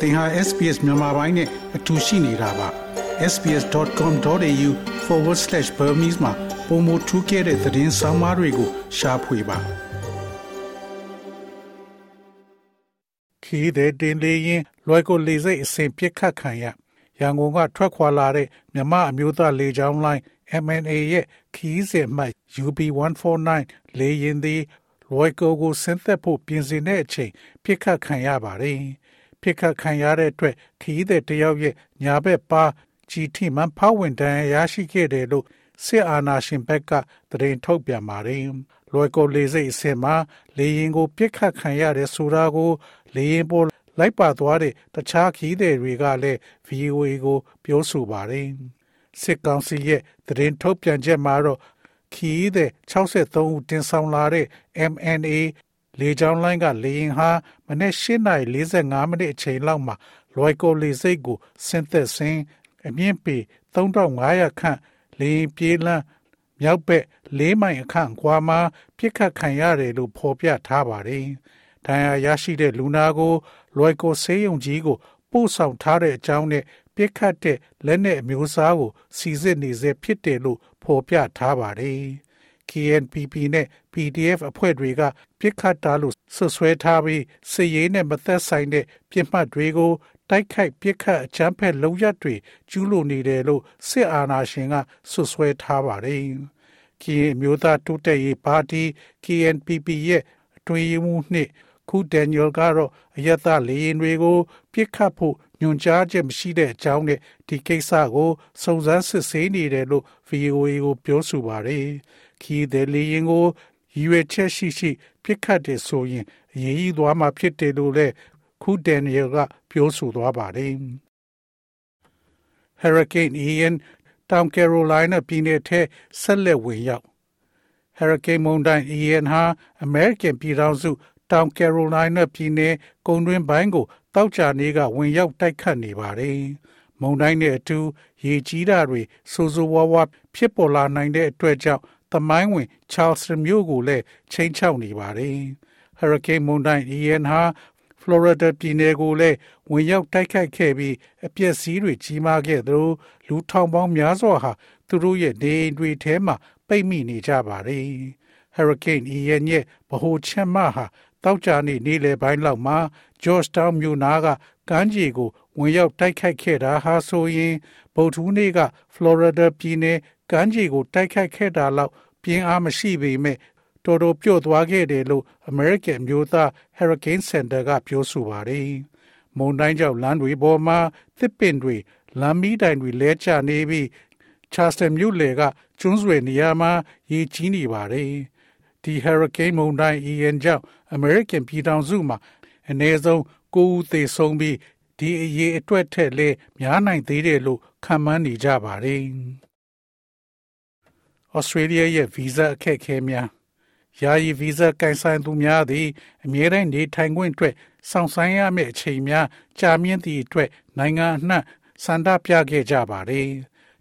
သင်ဟာ SPS မြန်မာပိုင်းနဲ့အတူရှိနေတာပါ sbs.com.au/burmese မှာပုံမထူးခဲ့တဲ့သတင်းစာမားတွေကိုရှားဖွေပါခီးတဲ့တင်လေးရင်လွယ်ကိုလေစိတ်အစဉ်ပြစ်ခတ်ခံရရန်ကုန်ကထွက်ခွာလာတဲ့မြမအမျိုးသားလေကြောင်းလိုင်း MNA ရဲ့ခီးစဉ်မှတ် UB149 လေရင်သည်လွယ်ကိုကိုဆင်းသက်ဖို့ပြင်ဆင်တဲ့အချိန်ပြစ်ခတ်ခံရပါတယ်။ ပြစ်ခတ်ခံရတဲ့အတွက်ခရီးသည်တယောက်ရဲ့ညာဘက်ပါကြီးထိမှဖောက်ဝင်တန်းရရှိခဲ့တယ်လို့စစ်အာဏာရှင်ဘက်ကသတင်းထုတ်ပြန်ပါတယ်။လွယ်ကိုလေစိတ်အစင်မှာလေရင်ကိုပြစ်ခတ်ခံရတဲ့ဆိုတာကို လေရင်ပေါ်လိုက်ပါသွားတဲ့တခြားခီးသည်တွေကလည်း VOA ကို ပြောဆိုပါတယ်။စစ်ကောင်စီရဲ့သတင်းထုတ်ပြန်ချက်မှာတော့ခီးသည်63ဦးတင်ဆောင်လာတဲ့ MNA လေကြောင်းလိုင်းကလေရင်ဟာမနေ့8:45မိနစ်အချိန်လောက်မှာလွိုက်ကိုလေစိတ်ကိုဆင်းသက်စဉ်အမြင့်ပေ3500ခန့်လေရင်ပြေးလန်းမြောက်ဘက်၄မိုင်အခန့်ကွာမှာပြစ်ခတ်ခံရတယ်လို့ဖော်ပြထားပါတယ်။ဒဏ်ရာရရှိတဲ့လူနာကိုလွိုက်ကိုဆေးရုံကြီးကိုပို့ဆောင်ထားတဲ့အကြောင်းနဲ့ပြစ်ခတ်တဲ့လက်နက်အမျိုးအစားကိုစီစစ်နေစေဖြစ်တယ်လို့ဖော်ပြထားပါတယ်။ KNPP နဲ့ PDF အဖွဲ့တွေကပြစ်ခတ်တာလို့ဆွဆွဲထားပြီးစစ်ရေးနဲ့မသက်ဆိုင်တဲ့ပြစ်မှတ်တွေကိုတိုက်ခိုက်ပြစ်ခတ်အကြမ်းဖက်လုံရက်တွေကျူးလွန်နေတယ်လို့စစ်အာဏာရှင်ကဆွဆွဲထားပါတယ်။ KN မျိုးသားတိုးတက်ရေးပါတီ KNPP ရဲ့အတွင်းရေးမှူးနှစ်ခုဒန်နီယယ်ကတော့အယက်သားလေရင်တွေကိုပြစ်ခတ်ဖို့ညွန်ကြားချက်မရှိတဲ့အကြောင်းနဲ့ဒီကိစ္စကိုစုံစမ်းစစ်ဆေးနေတယ်လို့ VOA ကိုပြောဆိုပါတယ်။ခီးသည်လေရင်ကို ရည်ရွယ်ချက်ရှိရှိပြစ်ခတ်တယ်ဆိုရင်အရေးကြီးသွားမှာဖြစ်တယ်လို့လည်းခုဒန်နီယယ်ကပြောဆိုသွားပါတယ်။ Hurricane Ian တောင်ကယ်ရိုလိုင်းနာပြည်နယ်ထဲဆက်လက်ဝင်ရောက် Hurricane မုန်တိုင်း Ian ဟာ American ပြည်ထောင်စုတောင်ကယ်ရိုလိုင်းနာပြည်နယ်ကုန်းတွင်းပိုင်းကိုတောက်ကြနေကဝင်ရောက်တိုက်ခတ်နေပါတယ်။မုန်တိုင်းနဲ့အတူရေကြီးတာတွေဆိုးဆိုးဝါးဝါဖြစ်ပေါ်လာနိုင်တဲ့အတွက်ကြောင့် သမိုင်းဝင် Charleston မြို့ကိုလည်းချိန်ချောက်နေပါတယ်။ Hurricane မုန်တိုင်း Ian ဟာ Florida ပြည်နယ်ကိုလည်းဝင်ရောက်တိုက်ခိုက်ခဲ့ပြီးအပျက်စီးတွေကြီးမားခဲ့သလိုလူထောင်ပေါင်းများစွာဟာသူတို့ရဲ့နေအိမ်တွေထဲမှာပိတ်မိနေကြပါတယ်။ Hurricane Ian ရဲ့ဗဟိုချက်မဟာတောက်ကြနေနေ့လယ်ပိုင်းလောက်မှာ Georgetown မြို့နားကကမ်းခြေကိုဝင်ရောက်တိုက်ခိုက်ခဲ့တာဟာဆိုရင်ဗုဒ္ဓဟူးနေ့က Florida ပြည်နယ် ကမ်းခြေကိုတိုက်ခိုက်ခဲ့တာလောက်ပြင်းအားမရှိပေမဲ့တော်တော်ပြော့သွားခဲ့တယ်လို့ American မျိုးသား Hurricane Center ကပြောဆိုပါတယ်။မုန်တိုင်းကြောင့်လမ်းတွေပေါ်မှာသစ်ပင်တွေလမ်းမီးတိုင်တွေလဲကျနေပြီး Charleston မြို့လေကကျွန်းဆွယ်နေရာမှာရေကြီးနေပါတယ်။ဒီ Hurricane မုန်တိုင်း Ian ကြောင့် American ပြည်ထောင်စုမှာအနည်းဆုံး9ဦးသေဆုံးပြီးဒီအရေးအတွက်ထက်လည်းများနိုင်သေးတယ်လို့ခန့်မှန်းနေကြပါတယ်။ Australia ရဲ့ဗီဇအခက်အခဲများယာယီဗီဇကင်ဆိုင်သူများသည်အမြဲတမ်းနေထိုင်ခွင့်အတွက်စောင့်ဆိုင်းရမယ့်အချိန်များကြာမြင့်သည့်အတွက်နိုင်ငံအနှံ့စန္ဒပြခဲ့ကြပါသည်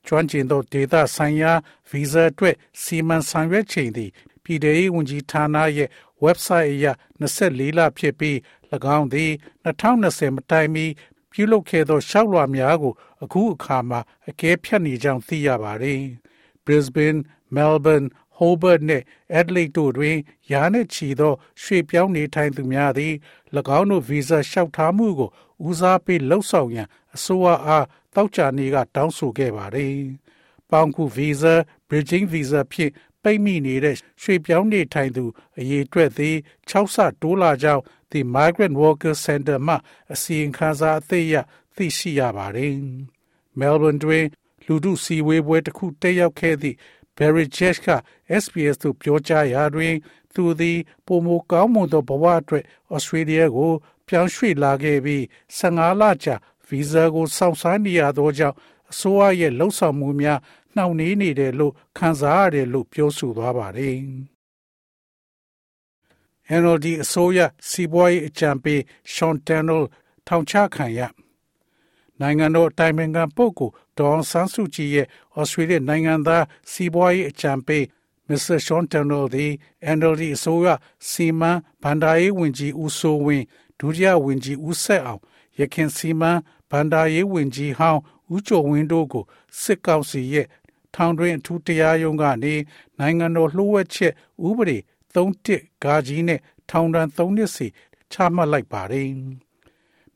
ကျွမ်းကျင်သောဒေတာဆိုင်ရာဗီဇအတွက်စီမံဆောင်ရွက်ချိန်သည်ပြည်ထောင်စုဝန်ကြီးဌာနရဲ့ website အရ24လဖြစ်ပြီး၎င်းသည်2020မတိုင်မီပြုလုပ်ခဲ့သောရှောက်လွှာများကိုအခုအခါမှာအကဲဖြတ်နေကြောင်းသိရပါတယ် Brisbane Melbourne Hobart နှင့် Adelaide တို့တွင်ယာနှင့်ချီသောရွှေပြောင်းနေထိုင်သူများသည်၎င်းတို့ဗီဇာလျှောက်ထားမှုကိုဦးစားပေးလှုပ်ဆောင်ရန်အစိုးရအားတောက်ကြနေကတောင်းဆိုခဲ့ပါသည်။ပေါင်ကူဗီဇာ bridging visa ဖြင့်ပိတ်မိနေတဲ့ရွှေပြောင်းနေထိုင်သူအရေးအတွက်သည်6ဆတိုးလာကြောင်း The Migrant Worker Center မှအစီရင်ခံစာအသစ်အရသိရှိရပါတယ်။ Melbourne တွင်လူထုစီဝေးပွဲတစ်ခုတက်ရောက်ခဲ့သည့် Barry Jesh က SBS သို့ပြောကြားရာတွင် သူသည်ပုံမကောင်းမွန်သောဘဝအတွက်ဩစတြေးလျကို ပြောင်းရွှေ့လာခဲ့ပြီး15လကြာဗီဇာကိုစောင့်ဆိုင်းနေရသောကြောင့်အစိုးရရဲ့လှုပ်ဆောင်မှုများနှောင့်နှေးနေတယ်လို့ခံစားရတယ်လို့ပြောဆိုသွားပါတယ်။ NLD အစိုးရစီးပွားရေးအကြံပေး Sean Turnell ထောင်ချခံရ နိုင်ငံတော်အတိုင်ပင်ခံပုဂ္ဂိုလ်ဒေါ်ဆန်းစုကြည်ရဲ့ဩစတြေးလျနိုင်ငံသားစီးပွားရေးအကြံပေး Mr. Sean Turnell သည် NLD အစိုးရစီမံဘဏ္ဍာရေးဝန်ကြီးဦးစိုးဝင်းဒုတိယဝန်ကြီးဦးဆက်အောင်ရခင်စီမံဗန္ဒာရေးဝင်ကြီးဟောင်းဦးကျော်ဝင်းတို့ကိုစစ်ကောင်စီရဲ့ထောင်တွင်အထူးတရားရုံးကနေနိုင်ငံတော်လှုပ်ဝက်ချက်ဥပဒေ31ဂါကြီးနဲ့ထောင်ဒဏ်3နှစ်စီချမှတ်လိုက်ပါတယ်။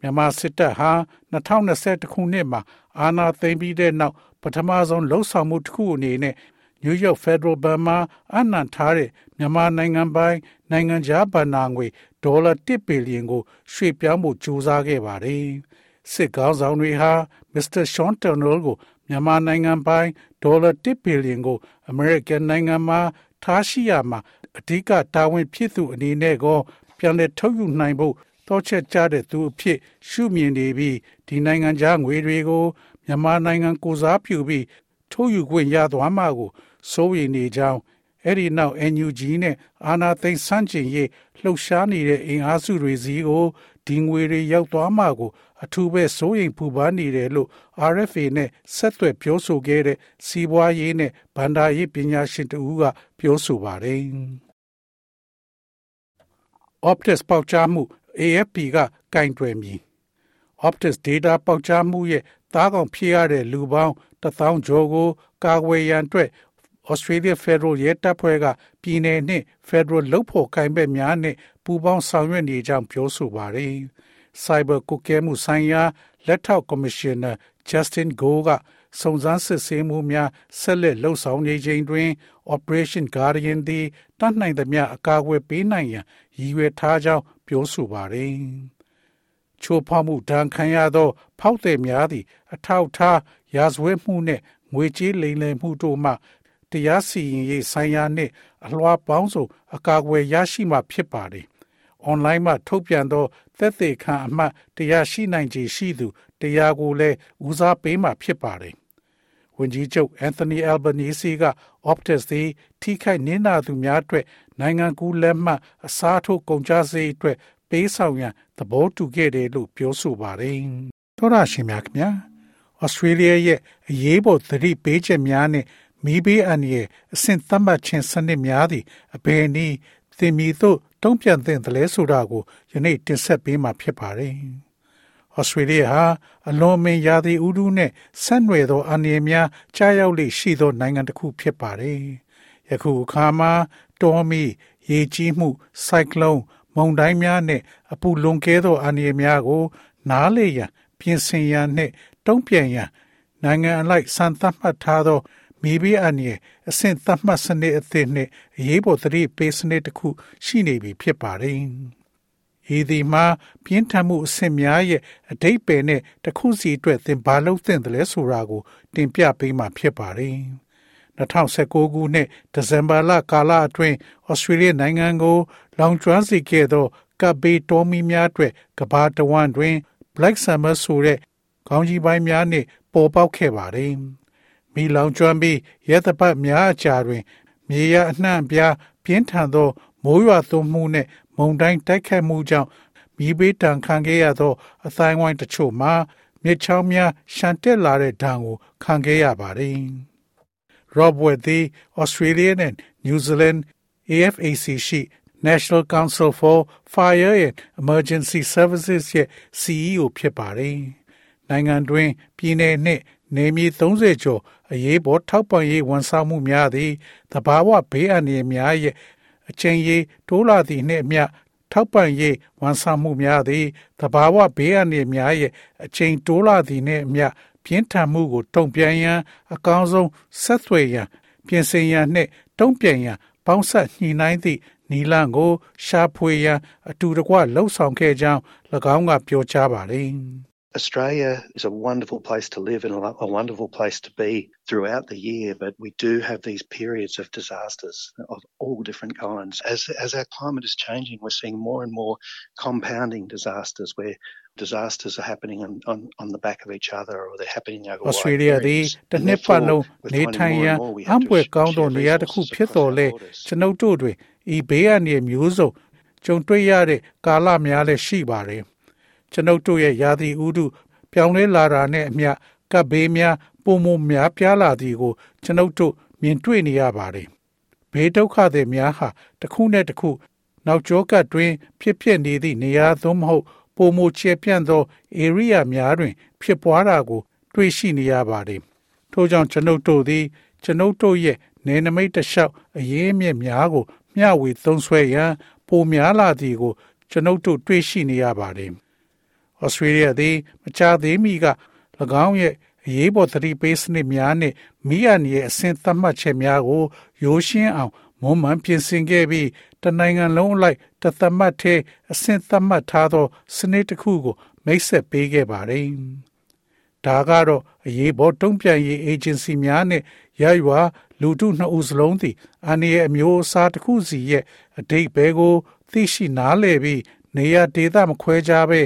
မြန်မာစစ်တပ်ဟာ2021ခုနှစ်မှာအာဏာသိမ်းပြီးတဲ့နောက်ပထမဆုံးလှုပ်ဆောင်မှုတစ်ခုအနေနဲ့ New York Federal Bank မှာအနံထားတဲ့မြန်မာနိုင်ငံပိုင်နိုင်ငံခြားဘဏ္ဍာငွေဒေါ်လာ1ဘီလီယံကိုရွှေ့ပြောင်းဖို့ကြိုးစားခဲ့ပါတယ်။စစ်ကောင်းဆောင်တွေဟာ Mr. Sean Turnell ကိုမြန်မာနိုင်ငံပိုင်ဒေါ်လာ1ဘီလီယံကို American နိုင်ငံမှာထားရှိရမှာအဓိကတာဝန်ဖြစ်သူအနေနဲ့ကောပြန်လည်ထုတ်ယူနိုင်ဖို့ တောချက်ကြတဲ့သူအဖြစ် ရှုမြင်နေပြီးဒီနိုင်ငံခြားငွေတွေကိုမြန်မာနိုင်ငံကိုစားပြုပြီးထုတ်ယူခွင့်ရသွားမှာကိုစိုးရိမ်နေကြောင်းအဲ့ဒီနောက် NUG နဲ့အာနာသိန်းစန့်ကျင်ရေးလှုပ်ရှားနေတဲ့အင်အားစုတွေစီကိုဒီငွေတွေရောက်သွားမှာကို အထူးပဲစိုးရိမ်ပူပန်နေတယ်လို့ RFA နဲ့ဆက်သွယ်ပြောဆိုခဲ့တဲ့စီးပွားရေးနဲ့ဗန္ဒာရေးပညာရှင်တဦးကပြောဆိုပါတယ်။ Optus ပေါက်ကြားမှု AFP ကကင်တွယ်မည် Optus data ပေါက်ကြားမှုရဲ့တားကောင်ဖြစ်ရတဲ့လူပေါင်း1000ကျော်ကို ကာကွယ်ရန်အတွက် Australia Federal ရဲတပ်ဖွဲ့ကပြည်내နှင့် Federal လုံဖို့ကိုင်ဘက်များနှင့်ပူးပေါင်းဆောင်ရွက်နေကြောင်းပြောဆိုပါတယ်။ Cyber ကုကဲမှုဆိုင်ရာလက်ထောက်ကော်မရှင်နာ Justin Go ကစုံစမ်းစစ်ဆေးမှုများဆက်လက်လှုပ်ဆောင်နေချိန်တွင် Operation Guardian သည်တတ်နိုင်သမျှအကာအကွယ်ပေးနိုင်ရန်ရည်ရွယ်ထားကြောင်း ပြောဆိုပါတယ်။ချိုးဖောက်မှုဒဏ်ခံရသော ဖောက်သည်များသည်အထောက်ထားရာဇဝတ်မှုနှင့်ငွေကြေးလိမ်လည်မှုတို့မှတရားစီရင်ရေးဆိုင်ရာနှင့်အလွှာပေါင်းစုံအကာအကွယ်ရရှိမှဖြစ်ပါတယ်။ online မှာထုတ်ပြန်သောသက်သေခံအမှတ်တရားရှိနိုင်ခြေရှိသူတရားကိုလည်းဦးစားပေးမှဖြစ်ပါတယ်။ ဝန်ကြီးချုပ်အန်သိုနီအယ်ဘနီစီက Optus သည်ထိခိုက်နစ်နာသူများအတွက်နိုင်ငံကူးလက်မှတ်အစားထိုးကုန်ကျစရိတ်အတွက်ပေးဆောင်ရန်သဘောတူခဲ့တယ်လို့ပြောဆိုပါတယ်။သောရရှင်များခင်ဗျာဩစတြေးလျရဲ့အရေးပေါ်သတိပေးချက်များနဲ့မိဘေးအန္တရာယ်အဆင့်သတ်မှတ်ခြင်းစနစ်များသည့်အဘယ်နည်းသင်မည်သို့တုံ့ပြန်သင့်တယ်လဲဆိုတာကိုယနေ့တင်ဆက်ပေးမှာဖြစ်ပါတယ်။ ဩစတြေးလျဟာအလွန်မင်းရာသီဥတုနဲ့ဆက်နွယ်သောအန္တရာယ်များကြားရောက်လေရှိသောနိုင်ငံတစ်ခုဖြစ်ပါတယ်။ယခုအခါမှာတောမီရေကြီးမှုစိုက်ကလုန်းမုန်တိုင်းများနဲ့အပူလွန်ကဲသောအန္တရာယ်များကို နားလေရန်ပြင်ဆင်ရန်နှင့်တုံ့ပြန်ရန်နိုင်ငံအလိုက်စံသတ်မှတ်ထားသောမိဘအန်ရဲ့အဆင့်သတ်မှတ်စနစ်အသစ်နဲ့အရေးပေါ်သတိပေးစနစ်တစ်ခုရှိနေပြီဖြစ်ပါတယ်။ ဤသည်မှာပြင်းထန်မှုအဆင့်များရဲ့အတိတ်ပယ်နဲ့တစ်ခုစီအတွက်သင်ဘာလုပ်သင့်တယ်လဲဆိုတာကို တင်ပြပေးမှာဖြစ်ပါတယ်။2019ခုနှစ်ဒီဇင်ဘာလကာလအတွင်းဩစတြေးလျနိုင်ငံကို လောင်ကျွမ်းစေခဲ့သောကပ်ဘေးတောမီများအတွက်ကဘာတဝန်းတွင် Black Summer ဆိုတဲ့ခေါင်းကြီးပိုင်းများနှင့်ပေါ်ပေါက်ခဲ့ပါတယ်။မိလောင်ကျွမ်းပြီးရဲသပတ်များအကြာတွင် မြေရအနှံ့ပြားပြင်းထန်သောမိုးရွာသွန်းမှုနှင့် မုန်တိုင်းတိုက်ခတ်မှုကြောင့်မိဘေးတံခံခဲ့ရသောအတိုင်းဝိုင်းတချို့မှာမြစ်ချောင်းများရှန်တက်လာတဲ့ဒဏ်ကိုခံခဲ့ရပါတယ်။ Rob Webb သည် Australia နဲ့ New Zealand AFAC ရှိ National Council for Fire and Emergency Services ရဲ့ CEO ဖြစ်ပါတယ်။နိုင်ငံတွင်ပြည်내နှင့်နေမြေ30ကျော်အရေးပေါ်ထောက်ပံ့ရေးဝန်ဆောင်မှုများသည်တဘာဝဘေးအန္တရာယ်များရဲ့ အချိန်ရေးတိုးလာသည့်နှင့်အမျှထောက်ပံ့ရေးဝန်ဆောင်မှုများသည်တဘာဝဘေးအန္တရာယ်များရဲ့အချိန်တိုးလာသည့်နှင့်အမျှပြင်းထန်မှုကိုတုံ့ပြန်ရန်အကောင်းဆုံးဆက်သွယ်ရန်ပြင်ဆင်ရန်နှင့်တုံ့ပြန်ရန်ပေါင်းဆက်ညှိနှိုင်းသည့်နီလန်ကို ရှာဖွေရန်အတူတကွလှုပ်ဆောင်ခဲ့ကြောင်း၎င်းကပြောကြားပါတယ်။ Australia is a wonderful place to live and a wonderful place to be throughout the year, but we do have these periods of disasters of all different kinds. As, as our climate is changing, we're seeing more and more compounding disasters where disasters are happening on, on, on the back of each other or they're happening over Australia သည်တစ်နှစ်ပတ်လုံးနေထိုင်ရန်အံ့ဖွယ်ကောင်းသောနေရာတစ်ခုဖြစ်တော်လဲကျွန်ုပ်တို့တွင်ဤဘေးအန္တရာယ်မျိုးစုံကြုံတွေ့ရတဲ့ကာလများလည်းရှိပါတယ် ကျွန်ုပ်တို့ရဲ့ယာတိဥဒုပြောင်းလဲလာတာနဲ့အမျှကပ်ဘေးများပုံမများပြားလာသည်ကိုကျွန်ုပ်တို့မြင်တွေ့နေရပါတယ်။ဘေးဒုက္ခတွေများဟာတစ်ခုနဲ့တစ်ခုနောက်ကျောကပ်တွင် ဖြစ်ဖြစ်နေသည့်နေရာသို့မဟုတ်ပပုံမချေပြန့်သော area များတွင် ဖြစ်ပွားတာကို တွေ့ရှိနေရပါတယ်။ထို့ကြောင့်ကျွန်ုပ်တို့သည်ကျွန်ုပ်တို့ရဲ့နေနမိတ်တလျှောက်အရေးအမြစ်များကို မျှဝေသုံးဆွဲရန် ပိုများလာသည်ကို ကျွန်ုပ်တို့တွေ့ရှိနေရပါတယ်။ Australia သည်မကြာသေးမီက၎င်းရဲ့အရေးပေါ်သတိပေးစနစ်များနှင့်မိရနေရဲ့အဆင့်သတ်မှတ်ချက်များကိုရိုးရှင်းအောင်မွမ်းမံပြင်ဆင်ခဲ့ပြီးတနိုင်ငံလုံးအလိုက်တသက်မှတ်ထဲအဆင့်သတ်မှတ်ထားသော စနစ်တစ်ခုကို မိတ်ဆက်ပေးခဲ့ပါတယ်။ဒါကတော့အရေးပေါ်တုံ့ပြန်ရေးအေဂျင်စီများနဲ့ရရွာလူထုနှစ်ဦးစလုံးသည်အန်ရဲ့အမျိုးအစားတစ်ခုစီရဲ့အတိတ်ဘဲကို သိရှိနားလည်ပြီးနေရာဒေသမခွဲခြားပဲ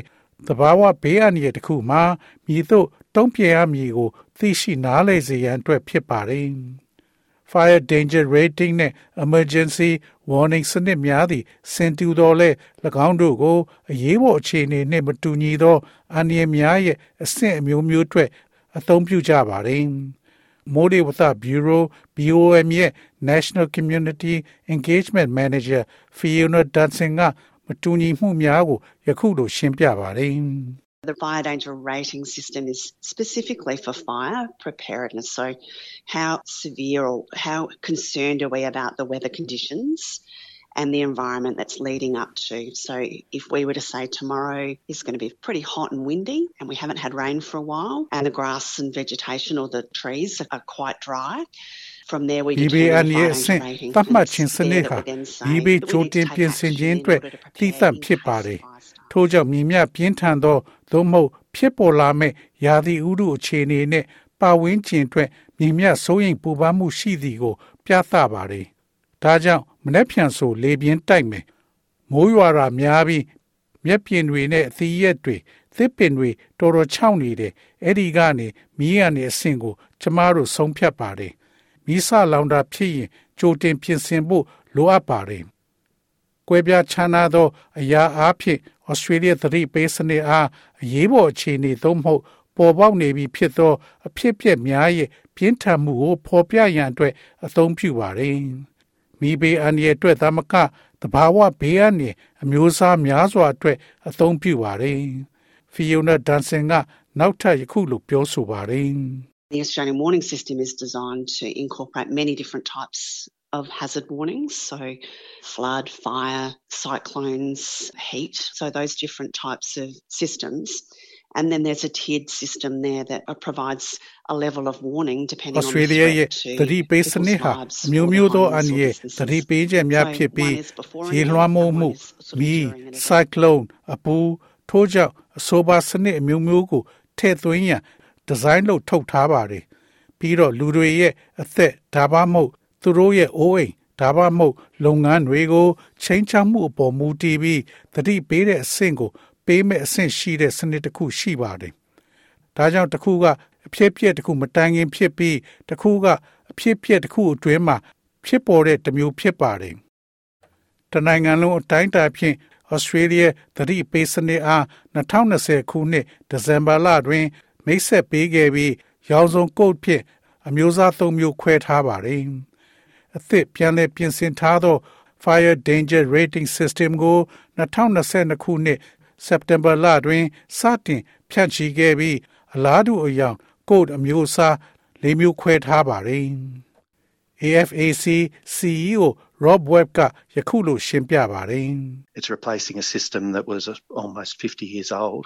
တဘာဝဘေးအန္တရာယ်တစ်ခုမှာမြည်သို့တုံ့ပြန်ရမည်ကို သိရှိနားလည်စေရန်အတွက်ဖြစ်ပါတယ်။ Fire Danger Rating နဲ့ Emergency Warning စနစ်များသည်စင်တူတော်လဲ၎င်းတို့ကို အရေးပေါ်အခြေအနေနှင့်မတူညီသောအန္တရာယ်များရဲ့အဆင့်အမျိုးမျိုးအတွက်အသုံးပြုကြပါတယ်။မိုးလေဝသဘျူရို BOM ရဲ့ National Community Engagement Manager Fiona Dudson က မတူညီမှုများကိုယခုလိုရှင်းပြပါတယ်။ The fire danger rating system is specifically for fire preparedness. So, how severe or how concerned are we about the weather conditions and the environment that's leading up to? So, if we were to say tomorrow is going to be pretty hot and windy and we haven't had rain for a while and the grass and vegetation or the trees are quite dry, from there we determine the fire danger rating. သတ်မှတ်ခြင်းစနစ်ဟာဒီဘေးချိုတင်ပြင်ဆင်ခြင်းအတွက်သိသန့်ဖြစ်ပါတယ်။ထို့ကြောင့်မြင်မြပြင်းထန်သောသို့မဟုတ်ဖြစ်ပေါ်လာမဲ့ရာသီဥတုအခြေအနေနဲ့ပတ်ဝန်းကျင်အတွက်မြင်မြစိုးရိမ်ပူပန်မှုရှိသည်ကို ပြသပါတယ်။ဒါကြောင့်မနှက်ဖြန်ဆိုလေပြင်းတိုက်မယ်။မိုးရွာတာများပြီးမျက်ပြင်တွေနဲ့အသီးရက်တွေသစ်ပင်တွေတော်တော်ခြောက်နေတယ်။အဲ့ဒီကနေမီးရနေအဆင့်ကိုကျမတို့ဆုံးဖြတ်ပါတယ်။ မီးစလောင်တာဖြစ်ရင်ကြိုတင်ပြင်ဆင်ဖို့လိုအပ်ပါတယ်။ကွဲပြားခြားနားသော အရာအားဖြင့်ဩစတြေးလျသတိပေးစနစ်အားအရေးပေါ်အခြေအနေသို့မဟုတ်ပေါ်ပေါက်နေပြီဖြစ်သော အဖြစ်အပျက်များရဲ့ပြင်းထန်မှုကိုဖော်ပြရန်အတွက်အသုံးပြုပါတယ်။မိဘေးအန္တရာယ်အတွက်သမကတဘာဝဘေးအန္တရာယ်အမျိုးအစားများစွာအတွက်အသုံးပြုပါတယ်။ Fiona Dunson ကနောက်ထပ်ယခုလိုပြောဆိုပါတယ်။ The Australian warning system is designed to incorporate many different types of hazard warnings. So, flood, fire, cyclones, heat. So, those different types of systems. And then there's a tiered system there that provides a level of warning depending Australia on the threat to သတိပေးစနစ်ဟာအမျိုးမျိုးသောအန္တရာယ်သတိပေးချက်များဖြစ်ပြီးရေလွှမ်းမိုးမှုမီး cyclone အပူထိုးကြောင့်အဆိုပါစနစ်အမျိုးမျိုးကိုထည့်သွင်းရန် ဒီဇိုင်းလုပ်ထုတ်ထားပါတယ်ပြီးတော့လူတွေရဲ့အသက်ဒါမှမဟုတ်သူတို့ရဲ့အိုးအိမ်ဒါမှမဟုတ်လုပ်ငန်းတွေကိုချိန်ချမှုအပေါ်မူတည်ပြီးသတိပေးတဲ့အဆင့်ကို ပေးမဲ့အဆင့်ရှိတဲ့စနစ်တစ်ခုရှိပါတယ်။ဒါကြောင့်တစ်ခုကအဖြစ်ပြက်တစ်ခုမတိုင်ခင်ဖြစ်ပြီးတစ်ခုကအဖြစ်ပြက်တစ်ခုအတွင်းမှာဖြစ်ပေါ်တဲ့တစ်မျိုးဖြစ်ပါတယ်။တနိုင်ငံလုံးအတိုင်းအတာဖြင့်ဩစတြေးလျသတိပေးစနစ်အား2020ခုနှစ်ဒီဇင်ဘာလတွင် မိတ်ဆက်ပေးခဲ့ပြီးရောင်စုံကုတ်ဖြင့်အမျိုးအစား၃မျိုးခွဲထားပါတယ်။အသစ်ပြန်လည်ပြင်ဆင်ထားသော Fire Danger Rating System ကို2022ခုနှစ်စက်တင်ဘာလတွင်စတင်ဖြန့်ချီခဲ့ပြီးအလားတူအယောင် code အမျိုးအစား၄မျိုးခွဲထားပါတယ်။ AFAC CEO Rob Webb ကယခုလိုရှင်းပြပါတယ် It's replacing a system that was almost 50 years old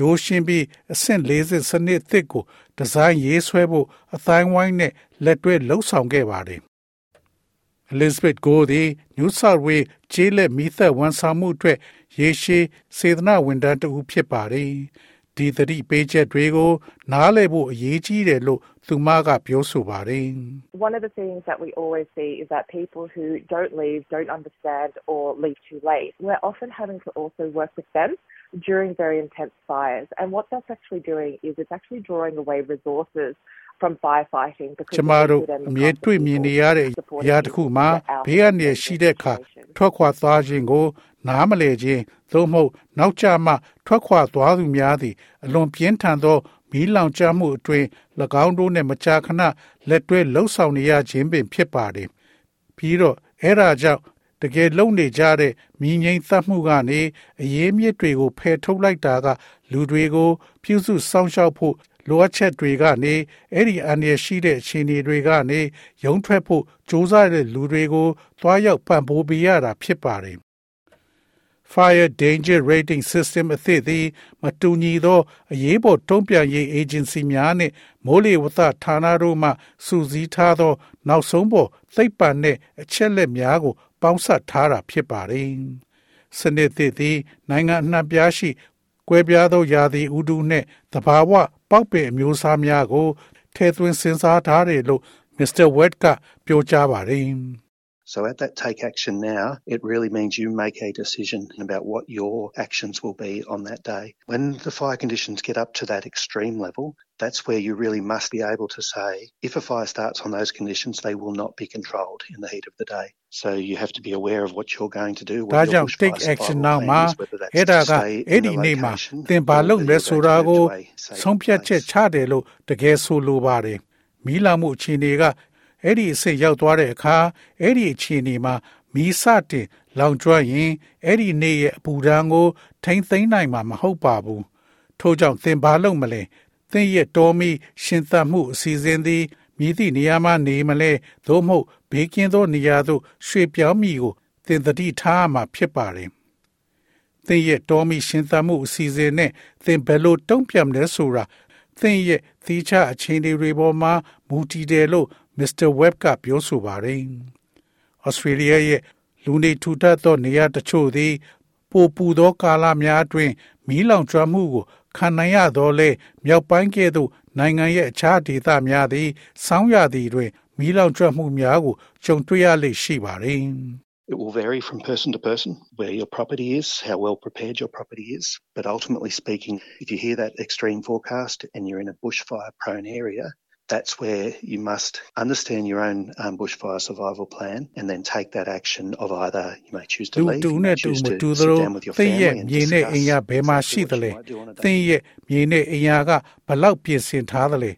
ရိုးရှင်းပြီးအဆင့်40စနစ်အသစ်ကိုဒီဇိုင်းရေးဆွဲဖို့အတိုင်းဝိုင်းနဲ့လက်တွဲလှုပ်ဆောင်ခဲ့ပါတယ်။ Elizabeth Go သည် New South Wales ကျေးလက်မီးသက်ဝန်ဆောင်မှုအတွက်ရေရှည်စေတနာဝန်ထမ်းတဦးဖြစ်ပါတယ်။ဒီသတိပေးချက်တွေကို နားလည်ဖို့အရေးကြီးတယ်လို့သူမကပြောဆိုပါတယ် One of the things that we always see is that people who don't leave, don't understand, or leave too late, we're often having to also work with them during very intense fires. And what that's actually doing is it's actually drawing away resources from firefighting because ကျမတို့အမြဲတွေ့မြင်နေရတဲ့အရာတစ်ခုမှာဘေးကနေရှိတဲ့အခါထွက်ခွာသွားခြင်းကို နားမလည်ခြင်းသို့မဟုတ်နောက်ကျမှထွက်ခွာသွားသူများသည်အလွန်ပြင်းထန်သောမီးလောင်ကျွမ်းမှုအတွင်း၎င်းတို့နှင့်မကြာခဏလက်တွဲလှုပ်ဆောင်နေရခြင်းပင်ဖြစ်ပါတယ်။ပြီးတော့အဲ့ဒါကြောင့် တကယ်လုံနေကြတဲ့မိငိမ့်သတ်မှုကနေအရေးမြစ်တွေကိုဖယ်ထုတ်လိုက်တာက လူတွေကို ပြုစုစောင့်ရှောက်ဖို့လိုအပ်ချက်တွေကနေအဲ့ဒီအန္တရာယ်ရှိတဲ့အခြေအနေတွေကနေရုံထွက်ဖို့စူးစမ်းတဲ့လူတွေကိုသွားရောက်ပံ့ပိုးပေးရတာဖြစ်ပါတယ် Fire Danger Rating System အသစ်သည်မတူညီသောအရေးပေါ်တုံ့ပြန်ရေး agency များနှင့်မိုးလေဝသဌာနတို့မှစူးစီးထားသော နောက်ဆုံးပေါ်သိပ္ပံနှင့်အချက်လက်များကို ပေါင်းစပ်ထားတာဖြစ်ပါတယ်။စနစ်သစ်သည်နိုင်ငံအနှံ့ပြားရှိ ကွဲပြားသောယာသည်ဥတုနှင့်သဘာဝပေါက်ပင်အမျိုးအစားများကိုထည့်သွင်းစဉ်းစားထားတယ်လို့ Mr. Wet ကပြောကြားပါတယ်။ So at that take action now, it really means you make a decision about what your actions will be on that day. When the fire conditions get up to that extreme level, that's where you really must be able to say, if a fire starts on those conditions, they will not be controlled in the heat of the day. So you have to be aware of what you're going to do. ဒါကြောင့် take action now မှာအဲ့ဒါကအဲ့ဒီနေ့မှာသင်ဘာလုပ်လဲဆိုတာကိုဆုံးဖြတ်ချက်ချတယ်လို့တကယ်ဆိုလိုပါတယ်။မီးလောင်မှုအခြေအနေကအဲ့ဒီအဆင့်ရောက်သွားတဲ့အခါအဲ့ဒီအခြေအနေမှာမီးစတင်လောင်ကျွမ်းရင်အဲ့ဒီနေ့ရဲ့အပူဓာတ်ကို ထိမ့်သိမ်းနိုင်မှာမဟုတ်ပါဘူးထို့ကြောင့်သင်ဘာလုပ်မလဲသင်ရဲ့တော်မီရှင်သန်မှုအစီအစဉ်သည် မြည်သည့်နေရာမှာနေမလဲသို့မဟုတ်ဘေးကင်းသောနေရာသို့ရွှေ့ပြောင်းမိကိုသင်သတိထားမှာဖြစ်ပါတယ်သင်ရဲ့တော်မီရှင်သန်မှုအစီအစဉ်နဲ့သင်ဘယ်လိုတုံ့ပြန်လဲဆိုတာသင်ရဲ့သီးခြားအခြေအနေတွေပေါ်မှာမူတည်တယ်လို့ Mr. Webb ကပြောဆိုပါတယ်။ Australia ရဲ့လူနေထူထပ်သောနေရာတချို့သည်ပိုပူသောကာလများအတွင်းမီးလောင်ကျွမ်းမှုကိုခံနိုင်ရသောလေမြောက်ပိုင်းကဲ့သို့ နိုင်ငံရဲ့အခြားဒေသများသည် ဆောင်းရာသီတွင်မီးလောင်ကျွမ်းမှုများကိုကြုံတွေ့ရလေရှိပါတယ်။ It will vary from person to person where your property is, how well prepared your property is. But ultimately speaking, if you hear that extreme forecast and you're in a bushfire prone area, that's where you must understand your own um, bushfire survival plan and then take that action of either you may choose to leave, you may choose to sit down with your family and discuss အိမ်ရဘယ်မှာရှိသလဲသင်ရဲ့မြေနဲ့အိမ်ယာကဘလောက်ပြင်ဆင်ထားသလဲ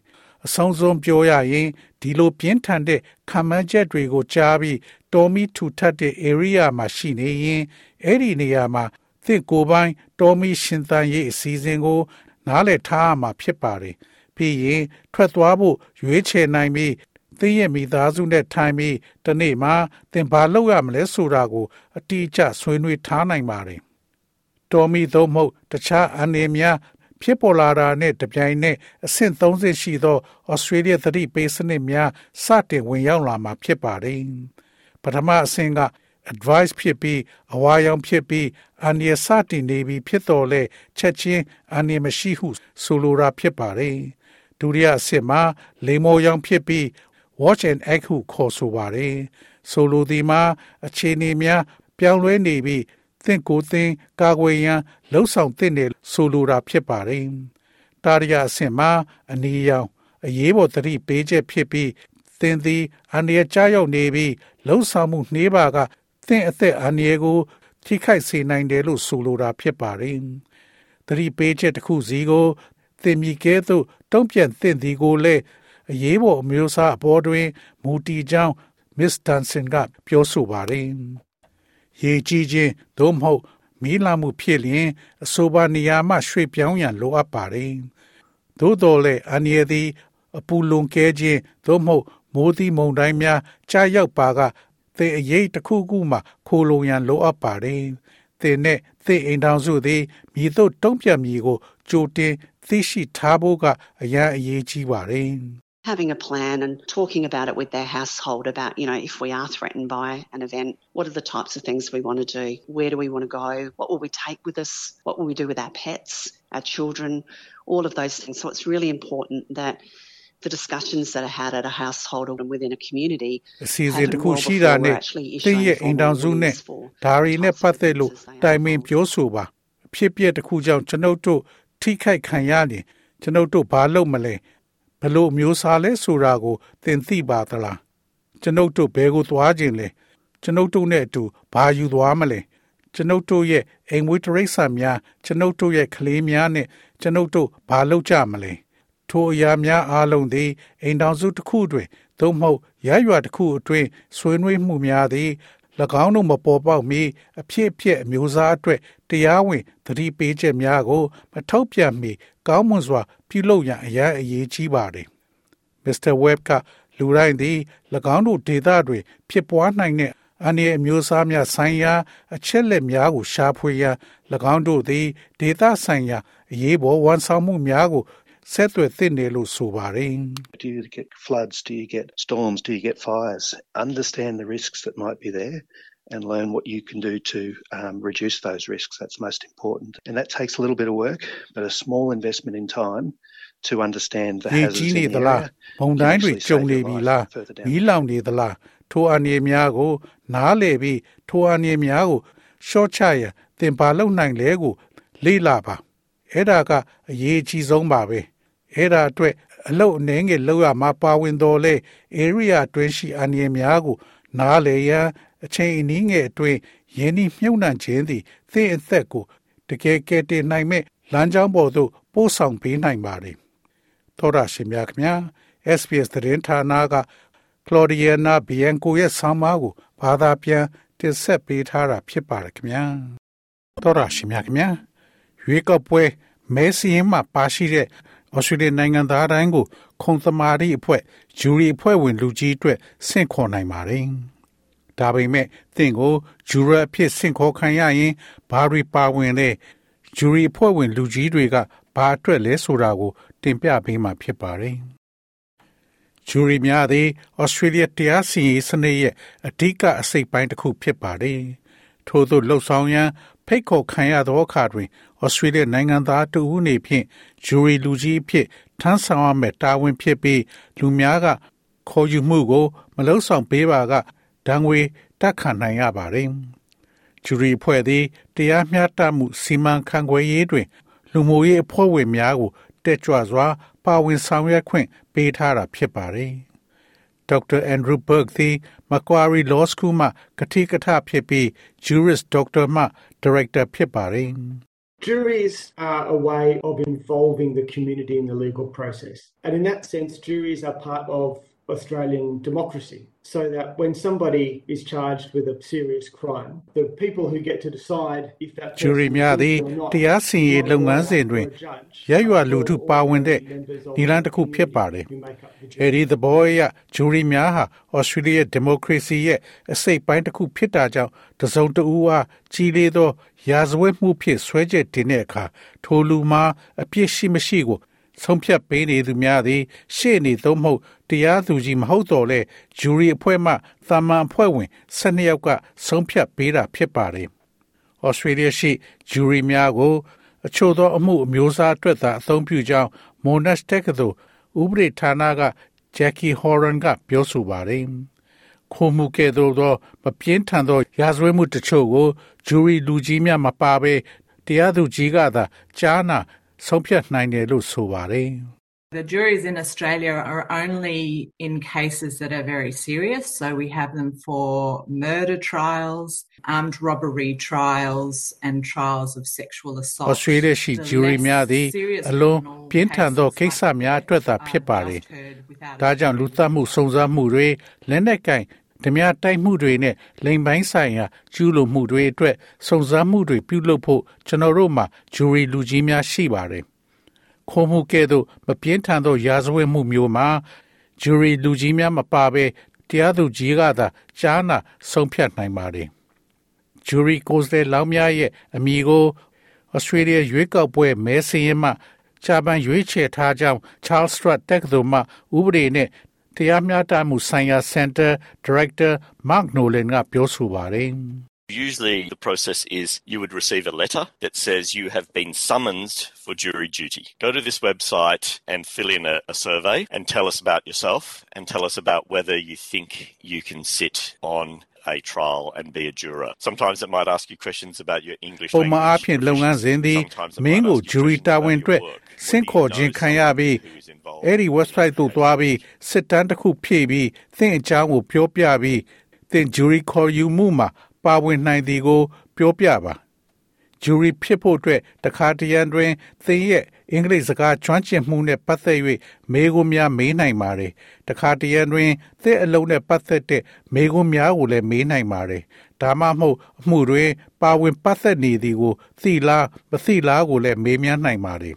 အဆုံးစွန်ပြောရရင်ဒီလိုပြင်းထန်တဲ့ခံမှန်းချက်တွေကိုကြားပြီးတော်မီထူထပ်တဲ့ area မှာရှိနေရင်အဲ့ဒီနေရာမှာသင်ကိုယ်ပိုင်တော်မီရှင်သန်ရေးအစီအစဉ်ကို နားလည်ထားမှာဖြစ်ပါတယ်။ ပြီးရင်ထွက်သွားဖို့ရွေးချယ်နိုင်ပြီးသင်ရဲ့မိသားစုနဲ့ထိုင်ပြီးတနေ့မှာသင်ဘာလုပ်ရမလဲဆိုတာကို အတိအကျဆွေးနွေးထားနိုင်ပါတယ်။တော်မီသုံးမဟုတ်တခြားအနေများဖြစ်ပေါ်လာတာနဲ့တပြိုင်နက်အဆင့်30ရှိသော Australia သတိပေးစနစ်များစတင်ဝင်ရောက်လာမှာဖြစ်ပါတယ်။ပထမအဆင့်က advice ဖြစ်ပြီးအဝါရောင်ဖြစ်ပြီးအန္တရာယ်စတင်နေပြီဖြစ်တော်လဲချက်ချင်းအန္တရာယ်မရှိဟုဆိုလိုတာဖြစ်ပါတယ်။ ဒုတိယအဆင့်မှာလိမ္မော်ရောင်ဖြစ်ပြီး watch and act ဟုခေါ်ဆိုပါတယ်ဆိုလိုသည်မှာအခြေအနေများ ပြောင်းလဲနေပြီးသင်ကိုယ်သင်ကာကွယ်ရန်လှုံ့ဆော်သင့်တယ်ဆိုလိုတာဖြစ်ပါတယ်တာရရအဆင့်မှာအနီရောင်အရေးပေါ်သတိပေးချက်ဖြစ်ပြီးသင်သည်အန္တရာယ်ကြားရောက်နေပြီးလှုံ့ဆော်မှုနှေးပါကသင်အသက်အန္တရာယ်ကိုထိခိုက်စေနိုင်တယ်လို့ဆိုလိုတာဖြစ်ပါတယ်သတိပေးချက်တစ်ခုစီကို သင်မြကဲသို့တုံ့ပြန်သင့်သည်ကိုလည်းအရေးပေါ်အမျိုးအစားအပေါ်တွင်မူတည်ကြောင်း Miss Dunson ကပြောဆိုပါတယ်။ရေကြီးခြင်းသို့မဟုတ်မီးလောင်မှုဖြစ်လျင်အဆိုပါနေရာမှရွှေ့ပြောင်းရန်လိုအပ်ပါတယ်။သို့တော်လည်းအနည်းသည်အပူလွန်ကဲခြင်းသို့မဟုတ်မိုးသီးမုန်တိုင်းများကြားရောက်ပါကသင်အရေးတစ်ခုခုမှခိုလုံရန်လိုအပ်ပါတယ်။သင်နဲ့သင်အိမ်ထောင်စုသည်မြည်သို့တုံ့ပြန်မည်ကို ကြိုတင်သိရှိထားဖို့ကအရန်အရေးကြီးပါတယ် having a plan and talking about it with their household about, you know, if we are threatened by an event, what are the types of things we want to do? Where do we want to go? What will we take with us? What will we do with our pets, our children, all of those things. So it's really important that the discussions that are had at a household or within a community အစီအစဉ်တစ်ခုရှိတာနဲ့တင်းရဲ့အိမ်တောင်စုနဲ့ဒါရီနဲ့ပတ်သက်လို့တိုင်ပင်ပြောဆိုပါဖြစ်ပျက်တစ်ခုကြောင့်ကျွန်ုပ်တို့ ထိခိုက်ခံရရင်ကျွန်ုပ်တို့ဘာလုပ်မလဲဘလို့မျိုးစားလဲဆိုတာကိုသင်သိပါသလားကျွန်ုပ်တို့ဘယ်ကိုသွားခြင်းလဲကျွန်ုပ်တို့နဲ့အတူဘာယူသွားမလဲကျွန်ုပ်တို့ရဲ့အိမ်ဝေးတရိษံများကျွန်ုပ်တို့ရဲ့ကလေးများနဲ့ကျွန်ုပ်တို့ဘာလုပ်ကြမလဲထိုအရာများအားလုံးသည်အိမ်တော်စုတစ်ခုတွင်သို့မဟုတ်ရရွာတစ်ခုအတွင်းဆွေးနွေးမှုများသည်၎ င်းတို့မပေါ်ပေါက်မီအဖြစ်အပျက်အမျိုးအစားအတွက်တရားဝင်သတိပေးချက်များကို မထုတ်ပြန်မီကောင်းမွန်စွာ ပြုလုပ်ရန်အရာအရေးကြီးပါတယ်။ Mr. Webb ကလူတိုင်းသည်၎င်းတို့ဒေသတွင် ဖြစ်ပွားနိုင်တဲ့အန္တရာယ်အမျိုးအစားများဆိုင်ရာ အချက်လက်များကိုရှာဖွေရန်၎င်းတို့သည်ဒေသဆိုင်ရာ အရေးပေါ်ဝန်ဆောင်မှုများကို ဆက်သွယ်သင့်တယ်လို့ဆိုပါတယ် Do you get floods? Do you get storms? Do you get fires? Understand the risks that might be there and learn what you can do to um, reduce those risks. That's most important. And that takes a little bit of work, but a small investment in time to understand the ရေ hazards ကြီး in နေ the သလား area ဘုံ can တိုင်းတွေ actually ကြုံ save နေ your ပြီ life လား further down မီးလောင်နေသလားထိုအန္တရာယ်များကို နားလေပြီးထိုအန္တရာယ်များကိုရှော့ချရန်သင်ပါလုံနိုင်လဲကိုလေ့လာပါအဲ့ဒါကအရေးအကြီးဆုံးပါပဲ အဲ့ဒါအတွက်အလုတ်အနေငယ်လောက်ရမှာပါဝင်တော်လဲ area အတွင်းရှိအန္တရာယ်များကို နားလေရန်အချိန်အနည်းငယ်အတွင်းယင်းဤမြုပ်နှံခြင်းသည်သင်အသက်ကိုတကယ်ကယ်တင်နိုင်မဲ့လမ်းကြောင်းပေါ်သို့ပို့ဆောင်ပေးနိုင်ပါတယ်သောရရှိမြခင်ဗျာ SPS သတင်းဌာနက Claudiana Bianco ရဲ့ဆောင်းပါးကိုဘာသာပြန်တင်ဆက်ပေးထားတာဖြစ်ပါတယ်ခင်ဗျာသောရရှိမြခင်ဗျာရွေးကောက်ပွဲမဲစင်းမှာပါရှိတဲ့ ဩစတြေးလျနိုင်ငံသားတိုင်းကိုခုံသမာဓိအဖွဲ့ဂျူရီအဖွဲ့ဝင်လူကြီးအတွက်ဆင့်ခေါ်နိုင်ပါတယ်။ဒါပေမဲ့သင်ကိုဂျူရီအဖြစ်ဆင့်ခေါ်ခံရရင်ဘာတွေပါဝင်လဲဂျူရီအဖွဲ့ဝင်လူကြီးတွေကဘာအတွက်လဲဆိုတာကို တင်ပြပေးမှာဖြစ်ပါတယ်။ဂျူရီများသည်ဩစတြေးလျတရားစီရင်စနစ်ရဲ့အဓိကအစိတ်ပိုင်းတစ်ခုဖြစ်ပါတယ်။ထို့သောလှုပ်ဆောင်ရန် ဖိတ်ခေါ်ခံရသောအခါတွင်ဩစတြေးလျနိုင်ငံသားတဦးအနေဖြင့်ဂျူရီလူကြီးအဖြစ်ထမ်းဆောင်ရမယ့်တာဝန်ဖြစ်ပြီးလူများကခေါ်ယူမှုကို မလုံဆောင်ပေးပါကဒဏ်ငွေတက်ခံနိုင်ရပါတယ်။ဂျူရီဖွဲ့သည်တရားမျှတမှုစီမံခန့်ခွဲရေးတွင် လူမှုရေးအဖွဲ့ဝင်များကိုတက်ကြွစွာ ပါဝင်ဆောင်ရွက်ခွင့်ပေးထားတာဖြစ်ပါတယ်။ Dr. Andrew Burke သည် Macquarie Law School မှကတိကထဖြစ်ပြီး Jurist Doctor မှ Director ဖြစ်ပါတယ်။ Juries are a way of involving the community in the legal process. And in that sense, juries are part of Australian democracy. So that when somebody is charged with a serious crime, the people who get to decide if that person ဂျူရီများသည် is guilty or not တရားစီရင်ရေးလုပ်ငန်းစဉ်တွင် or a judge ရရွာလူထုပါဝင်တဲ့ဒီလန်တစ်ခုဖြစ်ပါတယ် who make up the ။ jury. အဲဒီသဘောအရဂျူရီများဟာဩစတြေးလျဒီမိုကရေစီရဲ့အစိတ်ပိုင်းတစ်ခုဖြစ်တာကြောင့်တစုံတဦးအားကြီးလေးသောရာဇဝတ်မှုဖြစ်ဆွဲချက်တင်တဲ့အခါထိုလူမှာအပြစ်ရှိမရှိကို ဆုံးဖြတ်ပေးနေသူများသည် ရှေ့နေသို့မဟုတ်တရားသူကြီးမဟုတ်တော့လဲဂျူရီအဖွဲ့မှသာမန်အဖွဲ့ဝင်12ယောက်ကဆုံးဖြတ်ပေးတာဖြစ်ပါတယ်။ဩစတြေးလျရှိဂျူရီများကို အချို့သောအမှုအမျိုးအစားအတွက်သာအသုံးပြုကြောင်း Monash တက္ကသိုလ်ဥပဒေဌာနက Jackie Horan ကပြောဆိုပါတယ်။ခိုးမှုကဲ့သို့သောမပြင်းထန်သောရာဇဝတ်မှုတချို့ကိုဂျူရီလူကြီးများမပါဘဲတရားသူကြီးကသာကြားနာ ဆုံးဖြတ်နိုင်တယ်လို့ဆိုပါတယ်။ The juries in Australia are only in cases that are very serious. So we have them for murder trials, armed robbery trials, and trials of sexual assault. ဩစတြေးလျရှိ The ဂျူရီ less များသည် serious အလွန် criminal ပြင်းထန်သော cases ကိစ္စများအတွက်သာ like, ဖြစ်ပါတယ် um, last heard without ဒါကြောင့်လူသတ်မှုစုံစမ်းမှုတွေလက်နက်ကင် ဓမြတိုက်မှုတွေနဲ့လိမ်ပိုင်းဆိုင်ရာကျူးလွန်မှုတွေအတွက်စုံစမ်းမှုတွေပြုလုပ်ဖို့ကျွန်တော်တို့မှာဂျူရီလူကြီးများရှိပါတယ်။ခိုးမှုကဲ့သို့မပြင်းထန်သောရာဇဝတ်မှုမျိုးမှာဂျူရီလူကြီးများမပါဘဲတရားသူကြီးကသာကြားနာဆုံးဖြတ်နိုင်ပါတယ်။ဂျူရီကိုယ်စားလှယ်လောင်းများရဲ့အမည်ကိုဩစတြေးလျရွေးကောက်ပွဲမဲစင်းရင်မှဂျာပန်ရွေးချယ်ထားကြောင်း Charles Strat တက္ကသိုလ်မှဥပဒေနဲ့ တရားမျှတမှုဆိုင်ရာ Center Director Mark Nolan ကပြောဆိုပါတယ်။ Usually, the process is you would receive a letter that says you have been summoned for jury duty. Go to this website and fill in a, a, survey and tell us about yourself and tell us about whether you think you can sit on a trial and be a juror. Sometimes it might ask you questions about your English ပုံမှန်အားဖြင့်လုပ်ငန်းစဉ်သည်မင်းကို jury တာဝန်အတွက် ဆင့်ခေါ်ခြင်းခံရပြီးအဲ့ဒီ website သို့သွားပြီးစစ်တမ်းတစ်ခုဖြည့်ပြီးသင်အကြောင်းကိုပြောပြပြီးသင် jury ခေါ်ယူမှုမှာပါဝင်နိုင်သည်ကို ပြောပြပါဂျူရီဖြစ်ဖို့အတွက်တခါတရံတွင်သင်ရဲ့အင်္ဂလိပ်စကားကျွမ်းကျင်မှုနဲ့ပတ်သက်၍မေးခွန်းများမေးနိုင်ပါတယ်တခါတရံတွင်သင်အလုံးနဲ့ပတ်သက်တဲ့မေးခွန်းများကိုလည်းမေးနိုင်ပါတယ်ဒါမှမဟုတ်အမှုတွင် ပါဝင်ပတ်သက်နေသည်ကိုသိလားမသိလားကိုလည်းမေးမြန်းနိုင်ပါတယ်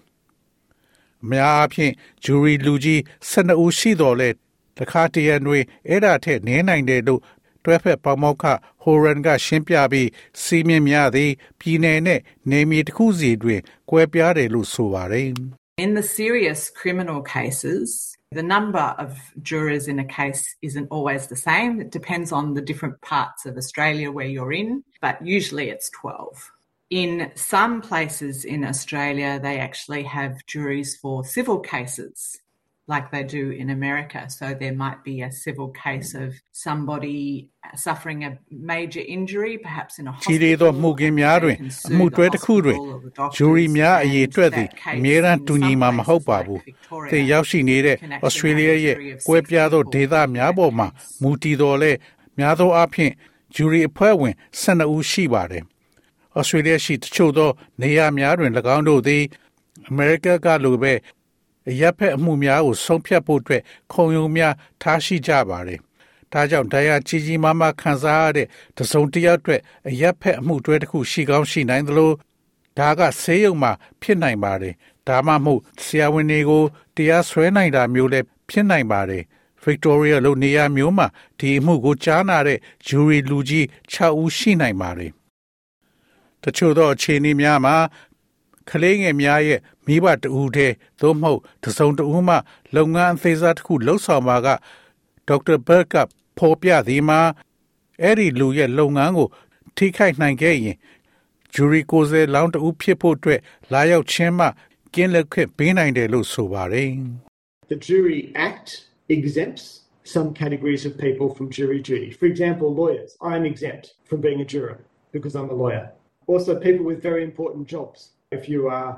အများအားဖြင့်ဂျူရီလူကြီး12ဦးရှိတော်လဲတခါတရံတွင်အဲ့ဒါထက်နည်းနိုင်တယ်လို့တွဲဖက်ပေါမောက္ခဟိုရန်ကရှင်းပြပြီးစီးမြင်များသည်ပြည်နယ်နဲ့နေမြေတစ်ခုစီတွင်ကွဲပြားတယ်လို့ဆိုပါတယ် In the serious criminal cases, the number of jurors in a case isn't always the same. It depends on the different parts of Australia where you're in, but usually it's 12. In some places in Australia, they actually have juries for civil cases like they do in America. So there might be a civil case of somebody suffering a major injury, perhaps in a hospital. ခြေရသောမှုကင်းများတွင်အမှုတွဲတစ်ခုတွင်ဂျူရီများအရေးအတွက်သည်အမြဲတမ်းတူညီမှာမဟုတ်ပါဘူး။သင်ရောက်ရှိနေတဲ့ Australia ရဲ့ကွဲပြားသောဒေသများပေါ်မှာမူတည်တော်လဲများသောအားဖြင့်ဂျူရီအဖွဲ့ဝင်12ဦးရှိပါတယ်။ Australia ရှိတချို့သောနေရာများတွင်၎င်းတို့သည် America ကလိုပဲရပ်ဖက်အမှုများကိုဆုံးဖြတ်ဖို့အတွက်ခုံရုံများထားရှိကြပါတယ်။ဒါကြောင့်တရားကြီးကြီးမားမားခံစားရတဲ့တစုံတစ်ယောက်အတွက်အရက်ဖက်အမှုတွဲတစ်ခုရှိကောင်းရှိနိုင်သလိုဒါကဆေးရုံမှာဖြစ်နိုင်ပါတယ်။ဒါမှမဟုတ်ဆရာဝန်တွေကိုတရားစွဲနိုင်တာမျိုးလည်းဖြစ်နိုင်ပါတယ်။ Victoria လို့နေရာမျိုးမှာဒီအမှုကိုကြားနာတဲ့ jury လူကြီး6ဦးရှိနိုင်ပါတယ်။တ ချို့သောအခြေအနေများမှာကလေးငယ်များရဲ့မိဘတဦးတည်းသို့မဟုတ်တစုံတဦးမှ လုပ်ငန်းအသေးစားတစ်ခုလှုပ်ဆောင်မှာကဒေါက်တာဘတ်ကဖော်ပြသည်မှာအဲ့ဒီလူရဲ့လုပ်ငန်းကို ထိခိုက်နိုင်ခဲ့ရင်ဂျူရီကိုယ်စားလောင်းတဦးဖြစ်ဖို့အတွက်လာရောက်ခြင်းမှကင်းလက်ခွင့်ပေးနိုင်တယ်လို့ဆိုပါတယ် The Jury Act exempts some categories of people from jury duty. For example, lawyers. I'm exempt from being a juror because I'm a lawyer. Also, people with very important jobs. If you are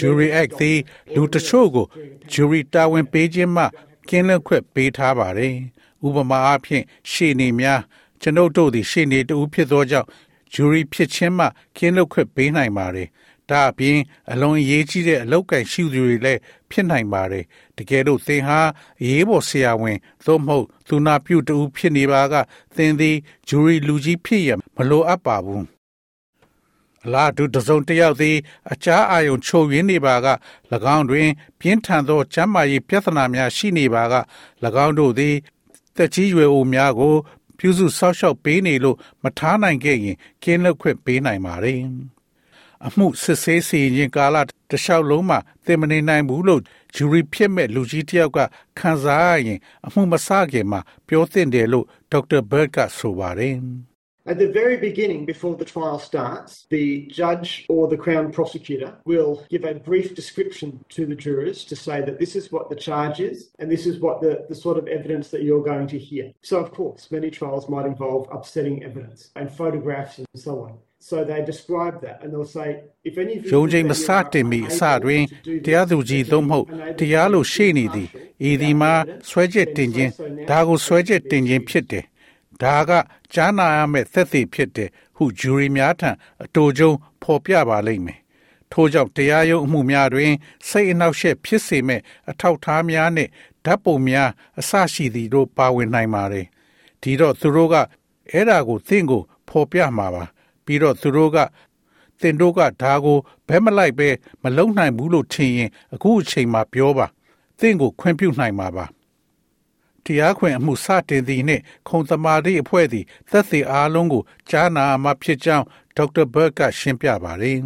Jury Act သည်လူတချို့ကို jury တာဝန်ပေးခြင်းမှကင်းလွတ်ခွင့်ပေးထားပါတယ်။ဥပမာအားဖြင့်ရှေ့နေများကျွန်ုပ်တို့သည်ရှေ့နေတူဖြစ်သောကြောင့် jury ဖြစ်ခြင်းမှကင်းလွတ်ခွင့်ပေးနိုင်ပါတယ်။ဒါအပြင်အလွန်အရေးကြီးတဲ့အလောက်ကန်ရှိသူတွေလည်းဖြစ်နိုင်ပါတယ်။တကယ်လို့သင်ဟာအရေးပေါ်ဆရာဝန်သို့မဟုတ်သူနာပြုတူဖြစ်နေပါကသင်သည် jury လူကြီးဖြစ်ရမလိုအပ်ပါဘူး။ အလားတူတစုံတစ်ယောက်သည်အခြားအာယုံချုပ်ရင်းနေပါက၎င်းတွင် ပြင်းထန်သောကျန်းမာရေးပြဿနာများရှိနေပါက၎င်းတို့သည်တက်ကြီးရွယ်အိုများကို ပြုစုဆောက်ရှောက်ပေးနေလို့မထားနိုင်ခဲ့ရင်ကင်းလွတ်ခွင့်ပေးနိုင်ပါတယ်။အမှုစစ်ဆေးစီရင်ကာလတလျှောက်လုံးမှာသင်မနေနိုင်ဘူးလို့ဂျူရီဖြစ်မဲ့လူကြီးတယောက်ကခံစားရရင် အမှုမစခင်မှာပြောသင့်တယ်လို့ဒေါက်တာဘတ်ကဆိုပါတယ်။ At the very beginning, before the trial starts, the judge or the Crown prosecutor will give a brief description to the jurors to say that this is what the charge is and this is what the, the sort of evidence that you're going to hear. So, of course, many trials might involve upsetting evidence and photographs and so on. So they describe that and they'll say if any of you ရုံးချိန်မစတင်မီအစတွင်တရားသူကြီးသို့မဟုတ်တရားလိုရှေ့နေသည်ဤဒီမှာဆွဲချက်တင်ခြင်းဒါကိုဆွဲချက်တင်ခြင်းဖြစ်တယ် ဒါကကြားနာရမယ့်သက်သေဖြစ်တယ်ဟုဂျူရီများထံအတူကျုံဖော်ပြပါလိမ့်မယ်ထို့ကြောင့်တရားရုံးအမှုများတွင် စိတ်အနှောက်အယှက်ဖြစ်စေမဲ့အထောက်ထားများနှင့်ဓာတ်ပုံများအစရှိသည်တို့ပါဝင်နိုင်ပါတယ်ဒီတော့သူတို့ကအဲ့ဒါကိုသင်ကိုဖော်ပြမှာပါပြီးတော့သူတို့ကသင်တို့ကဒါကိုဘဲမလိုက်ပဲမလုံနိုင်ဘူးလို့ထင်ရင်အခုအချိန်မှာပြောပါသင်ကိုခွင့်ပြုနိုင်မှာပါ တရားခွင်အမှုစတင်သည်နှင့်ခုံသမာဓိအဖွဲ့သည်သက်သေအားလုံးကိုကြားနာမှဖြစ်ကြောင်းဒေါက်တာဘတ်ကရှင်းပြပါတယ်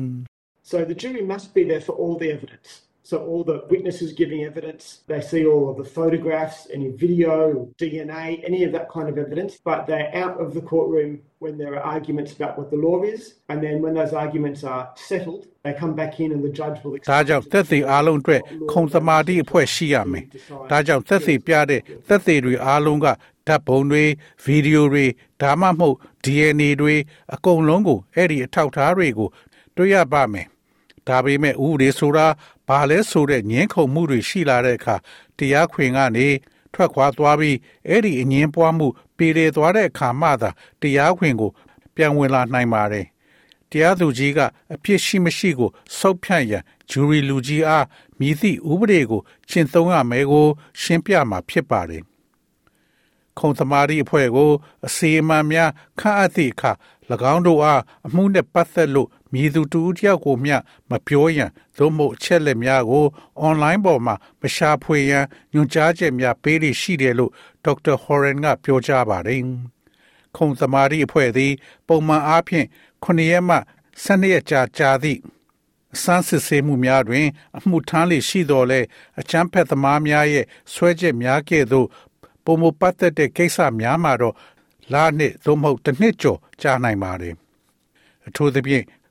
So the jury must be there for all the evidence. So all the witnesses giving evidence, they see all of the photographs, any video, DNA, any of that kind of evidence, but they're out of the courtroom when there are arguments about what the law is, and then when those arguments are settled, they come back in and the judge will ဒါကြောင့်သက်သေအားလုံးအတွက်ခုံသမာဓိအဖွဲ့ရှိရမယ်။ဒါကြောင့်သက်သေပြတဲ့သက်သေတွေအားလုံးကဓာတ်ပုံတွေဗီဒီယိုတွေဒါမှမဟုတ် DNA တွေအကုန်လုံးကိုအဲ့ဒီအထောက်အထားတွေကိုတွေ့ရပါမယ်။ ဒါပေမဲ့ဥပဒေဆိုတာဘာလဲဆိုတဲ့ငင်းခုန်မှုတွေရှိလာတဲ့အခါတရားခွင်ကနေထွက်ခွာသွားပြီးအဲ့ဒီအငင်းပွားမှုပြည်လေသွားတဲ့အခါမှသာတရားခွင်ကို ပြန်ဝင်လာနိုင်ပါတယ်။တရားသူကြီးကအပြစ်ရှိမရှိကိုစောက်ဖြန့်ရန်ဂျူရီလူကြီးအားမြည်သည့်ဥပဒေကိုရှင်းသုံးရမယ်ကို ရှင်းပြမှာဖြစ်ပါတယ်။ခုံသမာဓိအဖွဲ့ကို အစီအမံများခန့်အပ်သည့်အခါ၎င်းတို့အားအမှုနှင့်ပတ်သက်လို့ မြည်သူတူတယောက်ကိုမျှမပြောရန်သို့မဟုတ်အချက်လက်များကိုအွန်လိုင်းပေါ်မှာမရှာဖွေရန်ညွှန်ကြားချက်များပေးလိရှိတယ်လို့ဒေါက်တာဟော်ရန်ကပြောကြားပါတယ်။ခုံသမာဓိအဖွဲ့သည် ပုံမှန်အားဖြင့်9ရက်မှ12ရက်ကြာကြာသည့်အစမ်းစစ်ဆေးမှုများတွင် အမှုထမ်းလေရှိတော်လဲအချမ်းဖက်သမားများရဲ့ဆွဲချက်များကဲ့သို့ပုံမပတ်သက်တဲ့ကိစ္စများမှာတော့လာနှစ်သို့မဟုတ်တစ်နှစ်ကျော်ကြာနိုင်ပါတယ်အထူးသဖြင့်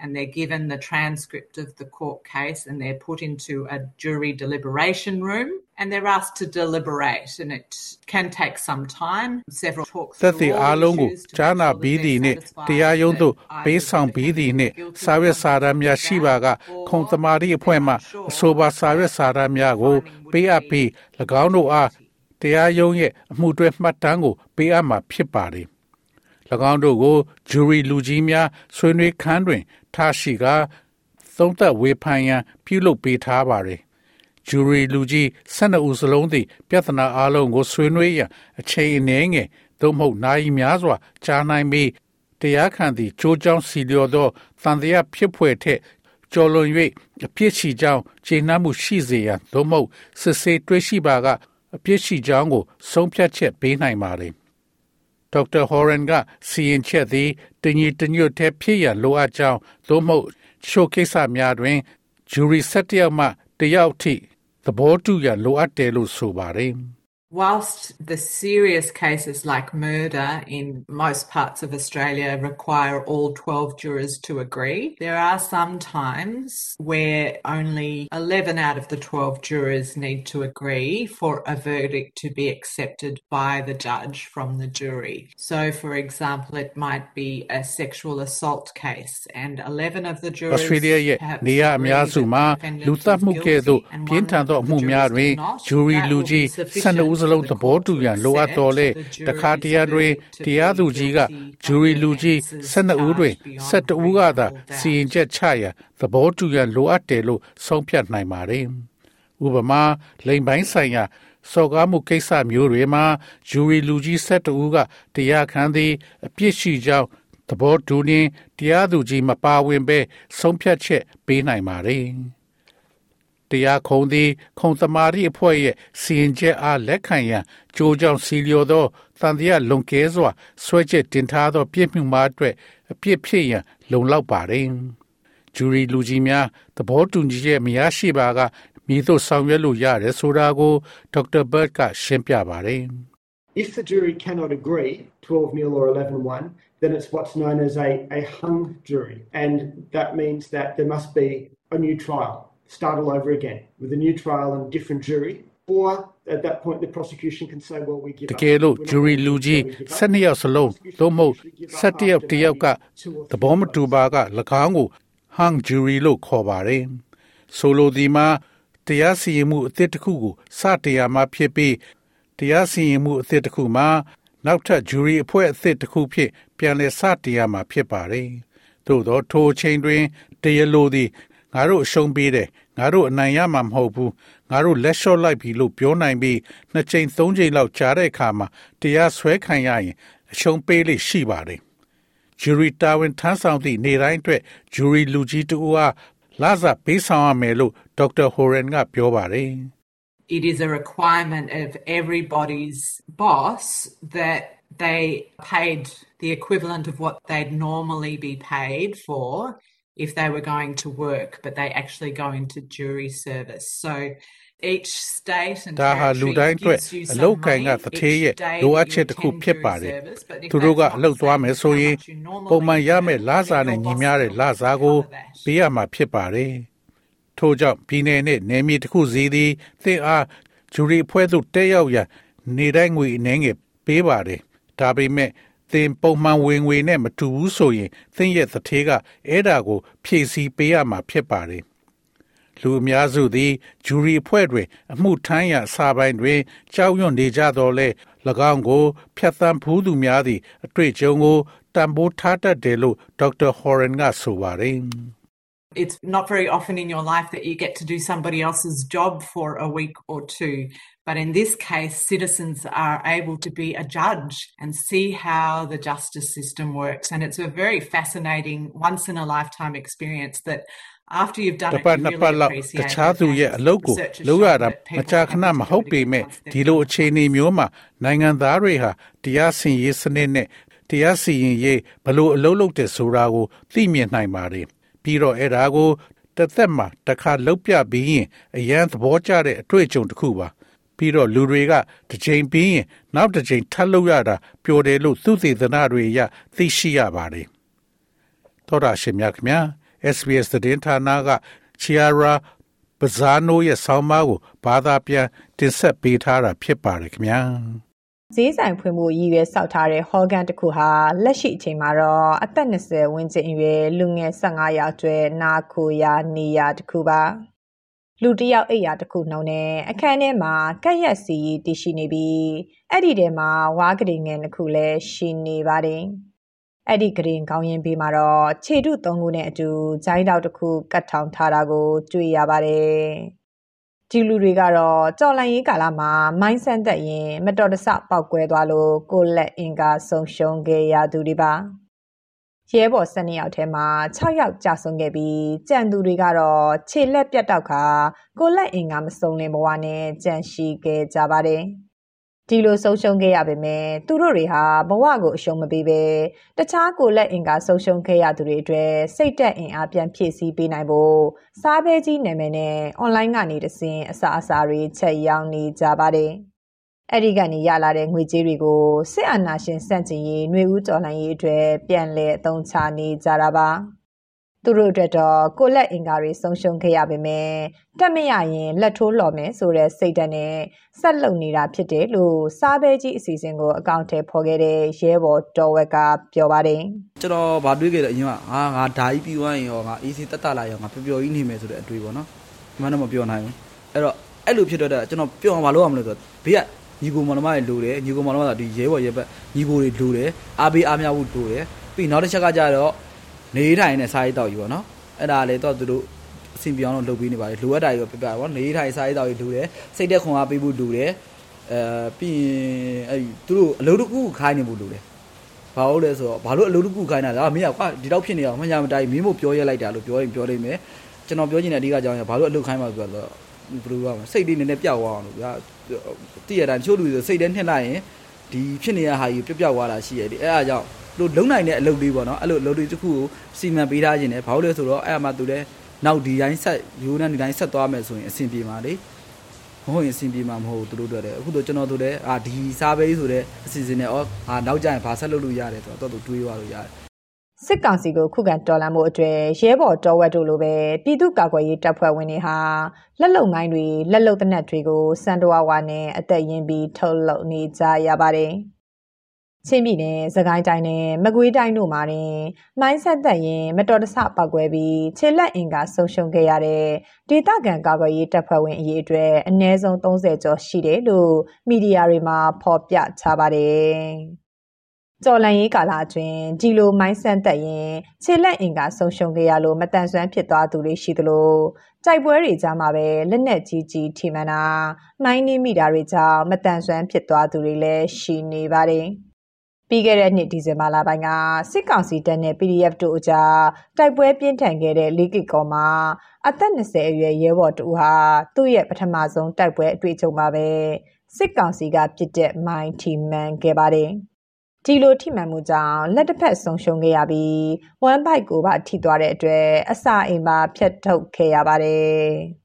and they're given the transcript of the court case and they're put into a jury deliberation room and they're asked to deliberate and it can take some time several talks သက်သေအားလုံးကိုကြားနာပြီးသည်နှင့်တရားရုံးသို့ပေးဆောင်ပြီးသည်နှင့်စာရွက်စာတမ်းများရှိပါက ခုံသမာဓိအဖွဲ့မှအဆိုပါစာရွက်စာတမ်းများကို ပေးအပ်ပြီး၎င်းတို့အားတရားရုံးရဲ့အမှုတွဲမှတ်တမ်းကို ပေးအပ်မှာဖြစ်ပါသည်၎င်းတို့ကိုဂျူရီလူကြီးများဆွေးနွေးခန်းတွင် ထားရှိကသုံးသက်ဝေဖန်ရန်ပြုလုပ်ပေးထားပါတယ်ဂျူရီလူကြီး12ဦးစလုံးသည် ပြဿနာအလုံးကိုဆွေးနွေးရန်အချိန်အနည်းငယ်သို့မဟုတ်နိုင်များစွာကြားနိုင်ပြီးတရားခံသည်ကြိုးကြောင်းစီလျော်သောတန်တရားဖြစ်ဖွယ်ထက်ကျော်လွန်၍အပြစ်ရှိကြောင်းခြေနှမ်းမှုရှိစေရန်သို့မဟုတ်စစ်ဆေးတွေ့ရှိပါကအပြစ်ရှိကြောင်းကိုဆုံးဖြတ်ချက်ပေးနိုင်ပါသည် ဒေါက်တာဟော်ရန်ကစီရင်ချက်သည်တညီတညွတ်တဲ့ဖြစ်ရန်လိုအပ်ကြောင်းသို့မဟုတ်ရှိုကိစ္စများတွင်ဂျူရီ၁၁ယောက်မှတယောက်ထိသဘောတူရန်လိုအပ်တယ်လို့ဆိုပါတယ်။ Whilst the serious cases like murder in most parts of Australia require all 12 jurors to agree, there are some times where only 11 out of the 12 jurors need to agree for a verdict to be accepted by the judge from the jury. So, for example, it might be a sexual assault case, and 11 of the jurors Australia ရဲ့နေရာအများစုမှာလူသတ်မှုကဲ့သို့ပြင်းထန်သောအမှုများတွင်ဂျူရီလူကြီး12ဦးစ လုံးသဘောတူရန်လိုအပ်တော်လဲတခါတရံတွင်တရားသူကြီးကဂျူရီလူကြီး12ဦးတွင်17ဦးကသာစီရင်ချက်ချရန်သဘောတူရန်လိုအပ်တယ်လို့ဆုံးဖြတ်နိုင်ပါတယ်။ဥပမာလိမ်ပိုင်းဆိုင်ရာစော်ကားမှုကိစ္စမျိုးတွေမှာဂျူရီလူကြီး12ဦးကတရားခံသည်အပြစ်ရှိကြောင်းသဘောတူရင်းတရားသူကြီးမပါဝင်ဘဲဆုံးဖြတ်ချက်ပေးနိုင်ပါတယ်။ တရားခုံသည်ခုံသမာဓိအဖွဲ့ရဲ့စီရင်ချက်အားလက်ခံရန်ကြိုးကြောင်စီလျော်သောတန်တရားလွန်ကဲစွာဆွဲချက်တင်ထားသောပြစ်မှုများအတွက်အပြစ်ဖြစ်ရန်လုံလောက်ပါတယ်။ဂျူရီလူကြီးများသဘောတူညီချက်မရရှိပါကမိတို့ဆောင်ရွက်လို့ရတယ်ဆိုတာကိုဒေါက်တာဘတ်ကရှင်းပြပါတယ်။ If the jury cannot agree 12 nil or 11 1, then it's what's known as a, a hung jury. And that means that there must be a new trial. Start all over again with a new trial and different jury. Or at that point, the prosecution can say, well, we give တကယ်လို့ jury လူကြီး12ယောက်စလုံးသို့မဟုတ်17ယောက်တယောက်ကသဘောမတူပါက၎င်းကို hung jury လို့ခေါ်ပါတယ်။ဆိုလိုဒီမှာတရားစီရင်မှုအသစ်တစ်ခုကိုစတရားမှာဖြစ်ပြီးတရားစီရင်မှုအသစ်တစ်ခုမှာနောက်ထပ် jury အဖွဲ့အသစ်တစ်ခုဖြစ်ပြန်လည်စတရားမှာဖြစ်ပါတယ်။သို့သောထိုအချိန်တွင်တရားလိုသည် ငါတို့အရှုံးပေးတယ်ငါတို့အနိုင်ရမှာမဟုတ်ဘူးငါတို့လက်လျှော့လိုက်ပြီလို့ပြောနိုင်ပြီးနှစ်ချိန်သုံးချိန်လောက်ကြားတဲ့အခါမှာတရားစွဲခံရရင်အရှုံးပေးလိရှိပါတယ်ဂျူရီတာဝန်ထမ်းဆောင်သည့်နေ့တိုင်းအတွက်ဂျူရီလူကြီးတူအားလာစားပေးဆောင်ရမယ်လို့ဒေါက်တာဟိုရန်ကပြောပါတယ် It is a requirement of everybody's boss that they paid the equivalent of what they'd normally be paid for if they were going to work, but they actually go into jury service. So each state and ဒါဟာလူတိုင်းအတွက်အလောက်ကိုင်ကသထေးရဲ့လိုအပ်ချက်တစ်ခုဖြစ်ပါတယ်။သူတို့ကအလောက်သွားမယ်ဆိုရင်ပုံမှန်ရမယ့်လစာနဲ့ညီမျှတဲ့လစာကိုပေးရမှာဖြစ်ပါတယ်။ထို့ကြောင့်ပြည်내နဲ့နယ်မြေတစ်ခုစီသည်သင်အားဂျူရီအဖွဲ့သို့တက်ရောက်ရန်နေတိုင်းငွေအနေငယ်ပေးပါတယ်။ဒါပေမဲ့ သင်ပုံမှန်ဝင်ငွေနဲ့မတူဘူးဆိုရင်သင်ရဲ့သထေးကအဲ့ဒါကို ဖြည့်ဆည်းပေးရမှာဖြစ်ပါတယ်။လူအများစုသည်ဂျူရီအဖွဲ့တွင် အမှုထမ်းရစာပိုင်းတွင်ကြောက်ရွံ့နေကြတော်လဲ၎င်းကိုဖျက်ဆီးဖူးသူများသည့်အတွေ့အကြုံကိုတန်ဖိုးထားတတ်တယ်လို့ဒေါက်တာဟော်ရန်ကဆိုပါတယ် It's not very often in your life that you get to do somebody else's job for a week or two. But in this case, citizens are able to be a judge and see how the justice system works. And it's a very fascinating, once in a lifetime experience that after you've done တပတ်နှစ်ပတ်လောက်တခြားသူရဲ့အလုပ်ကိုလုပ်ရတာမကြာခဏမဟုတ်ပေမဲ့ဒီလိုအခြေအနေမျိုးမှာနိုင်ငံသားတွေဟာတရားစီရင်စနစ်နဲ့တရားစီရင်ရေးဘလို့အလုပ်လုပ်တယ်ဆိုတာကိုသိမြင်နိုင်ပါတယ် ပြီးတော့အဲ့ဒါကိုတသက်မှာတစ်ခါလုတ်ပြပြီးရင်အရန်သဘောကျတဲ့အတွေ့အကြုံတစ်ခုပါပြီးတော့လူတွေကတစ်ချိန်ပြီးရင်နောက်တစ်ချိန်ထပ်လုပ်ရတာပျော်တယ်လို့သူသေသနာတွေရသိရှိရပါတယ်သောတာရှင်များခင်ဗျာ SBS သတင်းဌာနက Chiara Bazzano ရဲ့ဆောင်းပါးကိုဘာသာပြန်တင်ဆက်ပေးထားတာဖြစ်ပါတယ်ခင်ဗျာ ဈေးဆိုင်ဖွင့်ဖို့ရည်ရွယ်စောက်ထားတဲ့ဟော်ဂန်တစ်ခုဟာလက်ရှိအချိန်မှာတော့အသက်20ဝန်းကျင်အရွယ်လူငယ်15ယောက်ကျွဲနာခိုရာနေရာတစ်ခုပါလူတယောက်အိပ်ရာတစ်ခုနှုံနဲ့အခန်းထဲမှာကက်ရက်စီတည်ရှိနေပြီးအဲ့ဒီထဲမှာဝါးကလေးငယ်တစ်ခုလည်းရှိနေပါတယ်အဲ့ဒီဂရင်ကောင်းရင်ဘေးမှာတော့ခြေတုသုံးခုနဲ့အတူဂျိုင်းတောက်တစ်ခုကတ်ထောင်ထားတာကို တွေ့ရပါတယ်။ ဒီလူတွေကတော့ကြော်လန့်ရေးကာလမှာမိုင်းဆန်သက်ရင်မတော်တဆပောက်ကွဲသွားလို့ကိုလက်အင်ကာဆုံးရှုံးခဲ့ရသူတွေပါ။ရဲဘော်၁၂ယောက်ထဲမှာ6ယောက်ကြာဆုံးခဲ့ပြီးကြံသူတွေကတော့ခြေလက်ပြတ်တောက်ခါကိုလက်အင်ကာမစုံလင်ဘဝနဲ့ကြံရှိခဲ့ကြပါတယ်။ ဒီလိုဆုံးရှုံးခဲ့ရပေမဲ့သူတို့တွေဟာဘဝကိုအရှုံးမပေးဘဲတခြားကိုလက်အင်ကဆုံးရှုံးခဲ့ရသူတွေအတွက်စိတ်တက်အင်အားပြန်ဖြည့်ဆည်းပေးနိုင်ဖို့စားပဲကြီးနာမည်နဲ့အွန်လိုင်းကနေတဆင်အစာအစာတွေချက်ရောင်းနေကြပါတယ်။အဲ့ဒီကနေရလာတဲ့ငွေကြေးတွေကိုစစ်အာဏာရှင်စန့်ကျင်ရေးຫນွေဦးတော်လှန်ရေးအတွက်ပြန်လည်အသုံးချနေကြတာပါ။ သူတို့အတွက်တော့ကိုလက်အင်္ကာတွေဆုံးရှုံးခဲ့ရပေမဲ့တက်မရရင်လက်ထိုးလော်မယ်ဆိုတဲ့စိတ်ဓာတ်နဲ့ဆက်လုပ်နေတာဖြစ်တယ်လို့စားပဲကြီးအစီအစဉ်ကိုအကောင့်ထဲဖော်ခဲ့တဲ့ရဲဘော်တော်ဝက်ကပြောပါတယ်ကျွန်တော်ဗာတွေးခဲ့တယ်အရင်ကငါငါဓာကြီးပြီးသွားရင်ရောငါအေးစီတက်တက်လာရောငါပျော်ပျော်ကြီးနေမယ်ဆိုတဲ့အတွေးပေါ့နော်မှန်တော့မပြောနိုင်ဘူးအဲ့တော့အဲ့လိုဖြစ်တော့ကျွန်တော်ပြောအောင်မလုပ်အောင်မလို့ဆိုဘေးကညီကိုမောင်နှမတွေလိုတယ်ညီကိုမောင်နှမကဒီရဲဘော်ရဲဘက်ညီကိုတွေလိုတယ်အားပေးအားမြဖို့လိုတယ်ပြီးနောက်တစ်ချက်ကကြတော့ နေထိုင်နဲ့စားရေးတောက်ယူပေါ့နော်အဲ့ဒါလည်းတော့သူတို့အဆင်ပြေအောင်လုပ်ပေးနေပါတယ်လိုအပ်တာတွေပြပြပေါ့နေထိုင်စားရေးတောက်ယူလိုတယ်စိတ်သက်ခွန်အားပေးဖို့လိုတယ်အဲပြီးရင်အဲ့သူတို့အလုပ်တစ်ခုခိုင်းနေဖို့လိုတယ်ဘာလို့လဲဆိုတော့ဘာလို့အလုပ်တစ်ခုခိုင်းတာလဲမင်းကကွာဒီတော့ဖြစ်နေအောင်မညာမတိုင်းမင်းမို့ပြောရဲလိုက်တာလို့ပြောရင်ပြောလိမ့်မယ်ကျွန်တော်ပြောချင်တဲ့အဓိကအကြောင်းကဘာလို့အလုပ်ခိုင်းမှာဆိုတော့ဘယ်လိုပြောမလဲစိတ်လေးနည်းနည်းပျောက်သွားအောင်လို့ဗျာတည့်ရတာတချို့လူတွေဆိုစိတ်ထဲနှက်လိုက်ရင်ဒီဖြစ်နေတဲ့ဟာကြီးပျောက်ပျောက်သွားတာရှိရတယ်အဲ့အားကြောင့် လို့လုံနိုင်တဲ့အလုပ်လေးပေါ့နော်အဲ့လိုလုပ်တွေတစ်ခုကိုစီမံပေးထားခြင်းတယ်ဘာလို့လဲဆိုတော့အဲ့အမှသူလည်းနောက်ဒီတိုင်းဆက်ရိုးနဲ့ဒီတိုင်းဆက်သွားမယ်ဆိုရင်အဆင်ပြေမှာလေမဟုတ်ရင်အဆင်ပြေမှာမဟုတ်ဘူးသူတို့တို့တယ်အခုတော့ကျွန်တော်တို့လည်းအာဒီစားပဲဆိုတဲ့အစီအစဉ်နဲ့ဩအာနောက်ကျရင်ဘာဆက်လုပ်လို့ရတယ်ဆိုတော့တော့တွေးသွားလို့ရတယ်စစ်ကောင်စီကိုခုခံတော်လှန်မှုအတွေ့ရဲဘော်တော်ဝက်တို့လိုပဲပြည်သူ့ကာကွယ်ရေးတပ်ဖွဲ့ဝင်တွေဟာလက်လုံငိုင်းတွေလက်လုံတနက်တွေကိုစံတော်ဝါနဲ့အသက်ရင်းပြီးထုတ်လုပ်နေကြရပါတယ်။ ချင်းပြည်နယ်၊စကိုင်းတိုင်းနဲ့မကွေးတိုင်းတို့မှာတင်မိုင်းဆက်သက်ရင်မတော်တဆပောက်ကွဲပြီးခြေလက်အင်ကဆုံးရှုံးခဲ့ရတဲ့ဒေသခံကာကွယ်ရေးတပ်ဖွဲ့ဝင်အရေးအတွက်အနည်းဆုံး30ကျော်ရှိတယ်လို့မီဒီယာတွေမှာဖော်ပြထားပါတယ်။ကျော်လန်ရေးကာလအတွင်းဒီလိုမိုင်းဆန်သက်ရင်ခြေလက်အင်ကဆုံးရှုံးခဲ့ရလို့မတန်ဆွမ်းဖြစ်သွားသူတွေရှိသလိုတိုက်ပွဲတွေကြားမှာပဲလက်နက်ကြီးကြီးထိမှန်တာမိုင်းနှိမိတာတွေကြောင့်မတန်ဆွမ်းဖြစ်သွားသူတွေလည်းရှိနေပါတယ်။ ပြီးခဲ့တဲ့နှစ်ဒီဇင်ဘာလပိုင်းကစစ်ကောင်စီတပ်နဲ့ PDF တို့အကြားတိုက်ပွဲပြင်းထန်ခဲ့တဲ့လီကစ်ကောမှာအသက်20အရွယ်ရဲဘော်တူဟာသူ့ရဲ့ပထမဆုံးတိုက်ပွဲအတွေ့အကြုံပါပဲစစ်ကောင်စီကပြစ်တဲ့မိုင်းထီမန်ခဲ့ပါတယ်ဒီလိုထိမှန်မှုကြောင့်လက်တစ်ဖက်ဆုံးရှုံးခဲ့ရပြီးဝမ်ဘိုက်ကိုပါထိသွားတဲ့အတွက်အစာအိမ်ပါဖျက်ထုတ်ခဲ့ရပါတယ်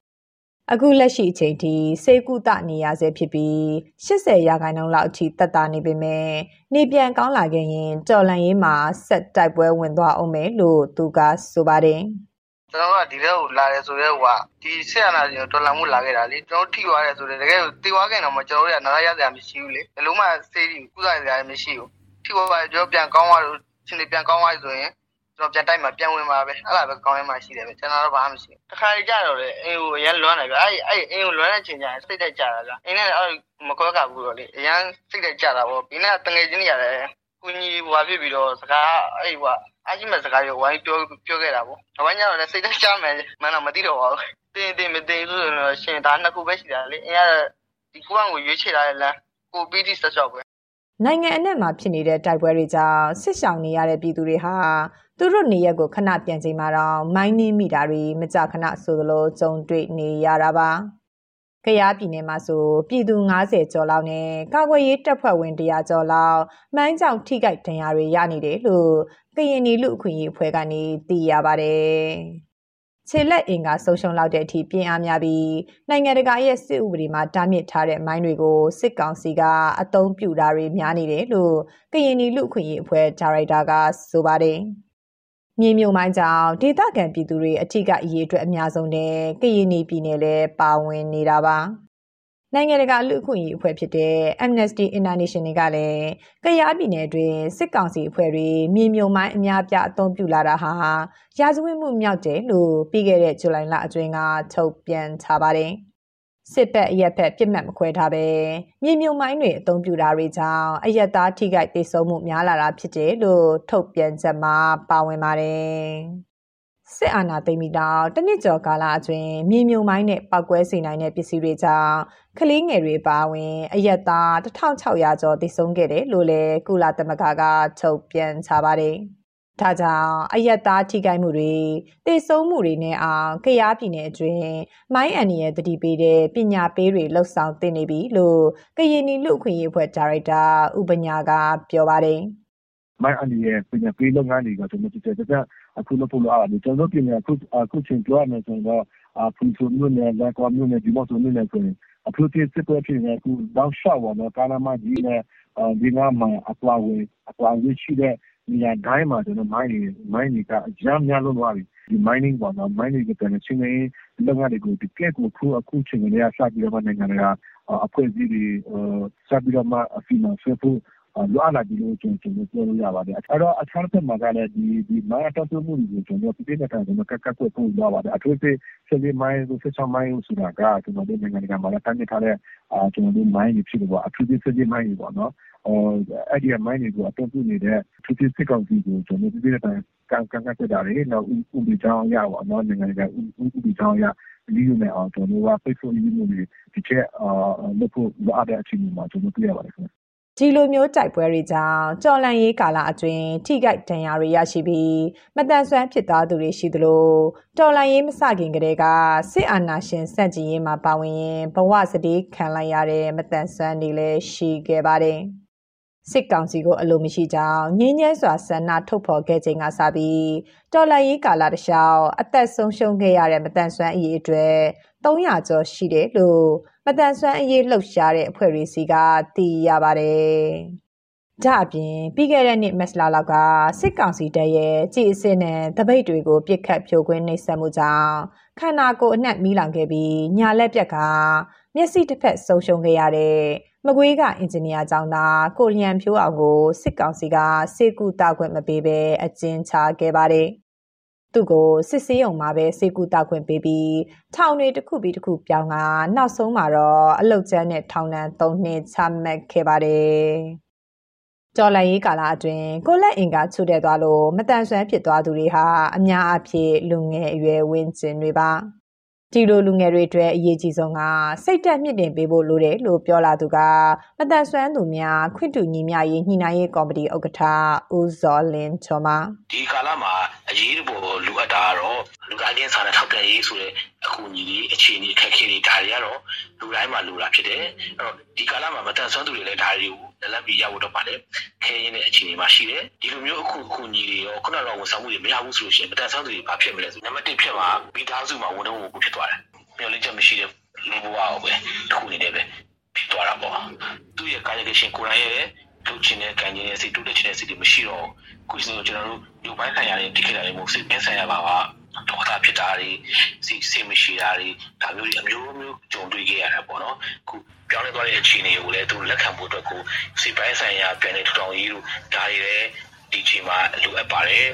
အခုလက်ရှိအချိန်ထိစေကုသနေရဆဲဖြစ်ပြီး80ရာခိုင်နှုန်းလောက်အထိတက်တာနေပေမဲ့နေပြန်ကောင်းလာခဲ့ရင်ကြော်လန်ရေးမှာဆက်တိုက်ပွဲဝင်သွားအောင်မယ်လို့သူကဆိုပါတယ်ကျွန်တော်ကဒီထဲကိုလာတယ်ဆိုတော့ဟိုကဒီဆက်အနာကြီးတော်လာမှုလာခဲ့တာလေကျွန်တော်ထိသွားတယ်ဆိုတော့တကယ်တီသွားခဲ့တော့မှကျွန်တော်တို့ကနားရရစရာမရှိဘူးလေဘယ်လုံးမှစေးပြီးကုသရစရာမရှိဘူးထိသွားပါကျွန်တော်ပြန်ကောင်းသွားလို့ရှင်တွေပြန်ကောင်းသွားဆိုရင်ကျွန် တော်ပြန်တိုက်မှာပြန်ဝင်ပါပဲအဲ့ဒါပဲကောင်းရမှရှိတယ်ပဲကျွန်တော်တော့ဘာမှမရှိဘူးတခါကြတော့လေအင်းကိုအရင်လွမ်းတယ်ဗျအဲ့အဲ့အင်းကိုလွမ်းတဲ့ချိန်ကျရင်စိတ်တက်ကြတာဗျအင်းနဲ့အဲ့မခွဲကဘူးတော့လေအရင်စိတ်တက်ကြတာပေါ့ဒီနေ့တငယ်ချင်းတွေရတယ်ကိုကြီးဟွာဖြစ်ပြီးတော့စကားအဲ့ဟွာအကြီးမဲ့စကားရောဝိုင်းပြောပြောခဲ့တာပေါ့။ဒါမှညတော့လည်းစိတ်တက်ကြမယ်မှန်းတော့မသိတော့ပါဘူး။တင်းတင်းမတင်းဆိုတော့ရှင်ဒါနှစ်ခုပဲရှိတာလေ။အင်းကဒီကိုကကိုရွေးချယ်ထားတဲ့လမ်းကိုပြီးတိဆက်လျှောက်ပဲ။နိုင်ငံအနှံ့မှာဖြစ်နေတဲ့တိုက်ပွဲတွေကြောင့်ဆစ်ဆောင်နေရတဲ့ပြည်သူတွေဟာ သူတို့နေရက်ကိုခဏပြန်ချိန်မှာတော့မိုင်းနှင်းမိတာတွေမကြခဏဆိုသလိုကြုံတွေ့နေရတာပါ။ကရားပြည်နယ်မှာဆိုပြည်သူ90ကျော်လောက်နဲ့ကာကွယ်ရေးတပ်ဖွဲ့ဝင်100ကျော်လောက်မိုင်းကြောင်ထိခိုက်ဒဏ်ရာတွေရနေတယ်လို့ကရင်နီလူအခွင့်အရေးအဖွဲ့ကနေသိရပါတယ်။ခြေလက်အင်ကဆုံရှုံလောက်တဲ့အထိပြင်းအားများပြီးနိုင်ငံတကာရဲ့စစ်ဥပဒေမှာတားမြစ်ထားတဲ့မိုင်းတွေကိုစစ်ကောင်စီကအသုံးပြုတာတွေများနေတယ်လို့ကရင်နီလူအခွင့်အရေးအဖွဲ့ဒါရိုက်တာကဆိုပါတယ်။ မြေမြုံမိုင်းကြောင့်ဒေသခံပြည်သူတွေအထိကအရေးအတွက်အများဆုံးနဲ့ကရင်နီပြည်နယ်လည်းပါဝင်နေတာပါနိုင်ငံတကာလူ့အခွင့်အရေးအဖွဲ့ဖြစ်တဲ့ Amnesty International ကလည်းကရားပြည်နယ်တွင်စစ်ကောင်စီအဖွဲ့တွေမြေမြုံမိုင်းအများပြအသုံးပြုလာတာဟာရာဇဝတ်မှုမြောက်တယ်လို့ပြီးခဲ့တဲ့ဇူလိုင်လအတွင်းကထုတ်ပြန်ထားပါတယ်။ စစ်ဘက်အရက်ဘက်ပြစ်မှတ်မခွဲထားပဲမြေမြုံမိုင်းတွေအသုံးပြုတာတွေကြောင့်အရက်သားထိခိုက်ဒေဆုံးမှုများလာတာဖြစ်တယ်လို့ထုတ်ပြန်ချက်မှာပါဝင်ပါတယ်စစ်အာဏာသိမ်းပြီးတော့တနစ်ကျော်ကာလအတွင်းမြေမြုံမိုင်းနဲ့ပောက်ကွဲစေနိုင်တဲ့ပစ္စည်းတွေကြောင့်ကလေးငယ်တွေပါဝင်အရက်သား1600ကျော်သေဆုံးခဲ့တယ်လို့လည်းကုလသမဂ္ဂကထုတ်ပြန်ထားပါတယ်။ ဒါကြောင့်အယက်သားထိခိုက်မှုတွေတေဆုံးမှုတွေနဲ့အောင်ကရားပြည်နယ်အတွင်းမိုင်းအန်နီရဲ့တတိပေးတဲ့ပညာပေးတွေလှုပ်ဆောင်တင်နေပြီလို့ကရင်နီလူအခွင့်အရေးအဖွဲ့ဒါရိုက်တာဥပညာကပြောပါတယ်မိုင်းအန်နီရဲ့ပညာပေးလုပ်ငန်းတွေကကျွန်တော်တို့တက်တက်အခုလို့ပို့လို့အားတယ်ကျွန်တော်ပြင်အခုအခုချင်းပြောရမယ်ဆိုတော့အဖူဖူမျိုးနဲ့လက်ကွာမျိုးနဲ့ဒီမော့ဆိုမျိုးနဲ့ဆိုရင်အဖူတိစစ်ပွဲဖြစ်နေအခုတောက်လျှောက်ပါတော့ကာနာမကြီးနဲ့ဒီနာမှာအပွားဝင်အပွားဝင်ရှိတဲ့ နေရာတိုင်းမှာကျွန်တော်မိုင်းတွေမိုင်းတွေကအများများလုံးသွားပြီဒီ mining ပေါ့နော် mining ကလည်းချင်းနေလုပ်ငန်းတွေကိုဒီကဲကိုခုအခုချင်းနေရစပြီးတော့နိုင်ငံတွေကအဖွဲ့အစည်းတွေစပြီးတော့မှအဖီနာဆွဲဖို့လွာလာဒီလိုကျွန်တော်ပြောလို့ရပါတယ်အဲ့တော့အခြားတစ်မှာကလည်းဒီဒီမိုင်းတော့ပြုမှုတွေကိုကျွန်တော်ပြပြနေတာကျွန်တော်ကကကွက်ဖို့လွာပါတယ်အထူးသဖြင့်ဆက်ပြီးမိုင်းဆိုဆက်ချမိုင်းဆိုတာကကျွန်တော်တို့နိုင်ငံကမှာလည်းတန်းနေထားတဲ့အာကျွန်တော်တို့မိုင်းတွေဖြစ်လို့ပေါ့အထူးသဖြင့်ဆက်ပြီးမိုင်းတွေပေါ့နော် အဲ့ဒီမိုင်းတွေကို အသုံးပြုနေတဲ့ထူးထူးစစ်ကောင်စီကို ကျွန်တော်ပြပြနေတာကံကံကတက်တာတွေ နောက် ဥပဒေကြောင်းရပါတော့နိုင်ငံကဥပဒေကြောင်းရဒီလိုနဲ့အောင် ကျွန်တော်ကဖိတ်ဖို့ရင်းနေဒီချက်အာလို့ဖို့ လိုအပ်တဲ့အချိန်မှာ ကျွန်တော်ပြရပါတယ်ခင်ဗျ ဒီလိုမျိုး တိုက်ပွဲတွေကြောင့်ကြော်လန့်ရေးကာလအတွင်း ထိခိုက်ဒဏ်ရာတွေရရှိပြီးမတန်ဆွမ်းဖြစ်သားသူတွေ ရှိသလို တော်လန့်ရေးမစခင်ကတည်းက စစ်အာဏာရှင်စန့်ကျင်ရေးမှာ ပါဝင်ရင်ဘဝစတိခံလိုက်ရတဲ့မတန်ဆွမ်းတွေလည်း ရှိခဲ့ပါတယ်။ စစ်ကောင်စီကိုအလိုမရှိကြောင်းငင်းညဲစွာဆန္ဒထုတ်ဖော်ခဲ့ချိန်ကစပြီးတော်လှန်ရေးကာလတလျှောက်အသက်ဆုံးရှုံးခဲ့ရတဲ့မတန်ဆွမ်းအရေးအတွက်300ကျော်ရှိတယ်လို့မတန်ဆွမ်းအရေးလှုပ်ရှားတဲ့အဖွဲ့တွေစီကသိရပါတယ်။ဒါအပြင်ပြီးခဲ့တဲ့နှစ်မက်စလာလောက်ကစစ်ကောင်စီတပ်ရဲ့ကြည်အစစ်နဲ့တပိတ်တွေကိုပြစ်ခတ်ဖြိုခွင်းနှိပ်စက်မှုကြောင့် ခန္ဓာကိုယ်အနှံ့မီးလောင်ခဲ့ပြီးညာလက်ပြက်ကမျက်စိတစ်ဖက်ဆုံးရှုံးခဲ့ရတဲ့မကွေးကအင်ဂျင်နီယာကျောင်းသားကိုလျံဖြိုးအောင်ကိုစစ်ကောင်စီကစေကူတာခွင့်မပေးဘဲအကျဉ်းချခဲ့ပါတယ်။သူ့ကိုစစ်ဆေးရုံမှာပဲစေကူတာခွင့်ပေးပြီးထောင်တွေတစ်ခုပြီးတစ်ခုပြောင်းကနောက်ဆုံးမှာတော့အလုတ်ကျန်းနဲ့ထောင်ဒဏ်၃နှစ်ချမှတ်ခဲ့ပါတယ်။ ကျော်လိုက်ရေးကာလအတွင်းကိုလက်အင်ကချွတ်တဲ့သွားလို့မတန်ဆွမ်းဖြစ်သွားသူတွေဟာအများအပြားလူငယ်အရွယ်ဝင်းကျင်တွေပါ။ဒီလိုလူငယ်တွေအတွက်အရေးကြီးဆုံးကစိတ်တက်မြင့်တင်ပေးဖို့လိုတယ်လို့ပြောလာသူကမတန်ဆွမ်းသူများခွင့်တူညီမျှရေးညှိနှိုင်းရေးကော်မတီဥက္ကဋ္ဌဦးဇော်လင်းချောမဒီကာလမှာအရေးပေါ်လူအပ်တာကတော့လူသားချင်းစာနာထောက်ထားရေးဆိုတဲ့အကူအညီတွေအခြေအနေအခက်အခဲတွေဒါတွေကတော့လူတိုင်းမှာလိုတာဖြစ်တယ်အဲ့တော့ဒီကာလမှာမတန်ဆွမ်းသူတွေလည်းဒါတွေကို လက်လက်ပြီးရဖို့တော့ပါတယ်ခဲရင်းတဲ့အခြေအနေမှာရှိတယ်ဒီလိုမျိုးအခုအခုညီတွေရောခုနကတော့ဝန်ဆောင်မှုတွေမရဘူးဆိုလို့ရှိရင်မတန်ဆွမ်းသူတွေဘာဖြစ်မလဲဆိုနံပါတ်1ဖြစ်မှာမိသားစုမှာဝန်ထမ်းမှုဖြစ်သွားတယ်မျှော်လင့်ချက်မရှိတဲ့လူဘဝကိုပဲတစ်ခုအနေနဲ့ပဲဖြစ်သွားတာပေါ့သူ့ရဲ့ကာယကရှင်ကိုယ်တိုင်ရဲ့လုပ်ချင်တဲ့ကံကျင်ရဲ့စိတ်တိုးတက်ချင်တဲ့စိတ်တွေမရှိတော့ခုစလို့ကျွန်တော်တို့လူပိုင်းဆိုင်ရာတွေတိကျတာတွေမဟုတ်စိတ်ပိုင်းဆိုင်ရာပါပါဒေါသဖြစ်တာတွေစိတ်စိတ်မရှိတာတွေဒါမျိုးတွေအမျိုးမျိုးကြုံတွေ့ခဲ့ရတာပေါ့နော်ခု ပြောင်းလဲသွားတဲ့အခြေအနေကိုလည်းသူလက်ခံဖို့အတွက်ကိုစိတ်ပိုင်းဆိုင်ရာပြန်လည်ထူထောင်ရေးတို့ဒါတွေလည်းဒီချိန်မှာလိုအပ်ပါတယ်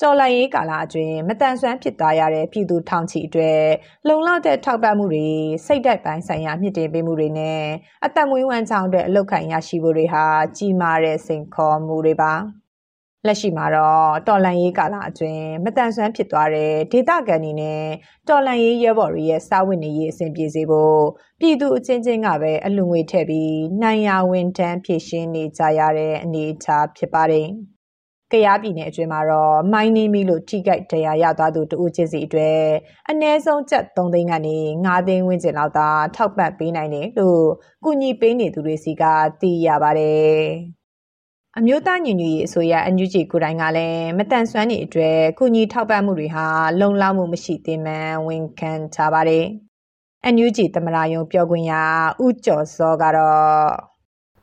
ကြော်လိုက်ရေးကာလအတွင်းမတန်ဆွမ်းဖြစ်သွားရတဲ့ပြည်သူထောင်ချီအတွက်လုံလောက်တဲ့ထောက်ပံ့မှုတွေစိတ်ဓာတ်ပိုင်းဆိုင်ရာမြင့်တင်ပေးမှုတွေနဲ့အသက်မွေးဝမ်းကြောင်းအတွက်အလောက်ခံရရှိဖို့တွေဟာကြီးမားတဲ့စိန်ခေါ်မှုတွေပါ လက်ရှိမှာတော့တော်လန်ရေးကာလအတွင်းမတန်ဆွမ်းဖြစ်သွားတဲ့ဒေသခံတွေနဲ့တော်လန်ရေးရဲဘော်တွေရဲ့စာဝတ်နေရေးအဆင်ပြေစေဖို့ပြည်သူအချင်းချင်းကပဲအလူငွေထည့်ပြီးနိုင်ရဝန်တန်းဖြည့်ရှင်းနေကြရတဲ့အနေအထားဖြစ်ပါတယ်။ကရားပြည်နယ်အတွင်းမှာတော့မိုင်းနေမီလို့ထိခိုက်တရားရသွားသူတဦးချင်းစီအတွက်အ ਨੇ ဆုံးကျပ်3သိန်းကနေ9သိန်းဝန်းကျင်လောက်သာထောက်ပံ့ပေးနိုင်တယ်လို့ကုညီပေးနေသူတွေစီကသိရပါတယ်။ အမျိုးသားညီညွတ်ရေးအစိုးရ NUG ကိုယ်တိုင်ကလည်းမတန်ဆွမ်းနေအတွက်ကုညီထောက်ပံ့မှုတွေဟာလုံလောက်မှုမရှိသေးမှန်ဝန်ခံထားပါတယ်။ NUG သမရာယုံပြောခွင့်ရဦးကျော်စောကတော့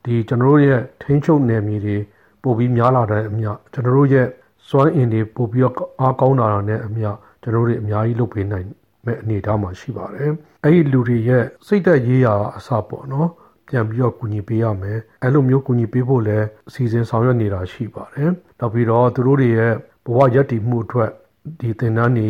ဒီကျွန်တော်တို့ရဲ့ထိန်းချုပ်နယ်မြေတွေပို့ပြီးများလာတဲ့အမျှကျွန်တော်တို့ရဲ့စွမ်းအင်တွေပို့ပြီးတော့အားကောင်းလာတာနဲ့အမျှကျွန်တော်တို့တွေအများကြီးလုပ်ပေးနိုင်မဲ့အနေအထားမှာရှိပါတယ်။အဲ့ဒီလူတွေရဲ့စိတ်သက်ရေးရာအစပေါ့နော်။ ပြန်ပြီးတော့ကူညီပေးရမယ်။အဲ့လိုမျိုးကူညီပေးဖို့လည်းအစီအစဉ်ဆောင်ရွက်နေတာရှိပါတယ်။နောက်ပြီးတော့သူတို့တွေရဲ့ဘဝရည်တည်မှုအတွက်ဒီသင်တန်းတွေ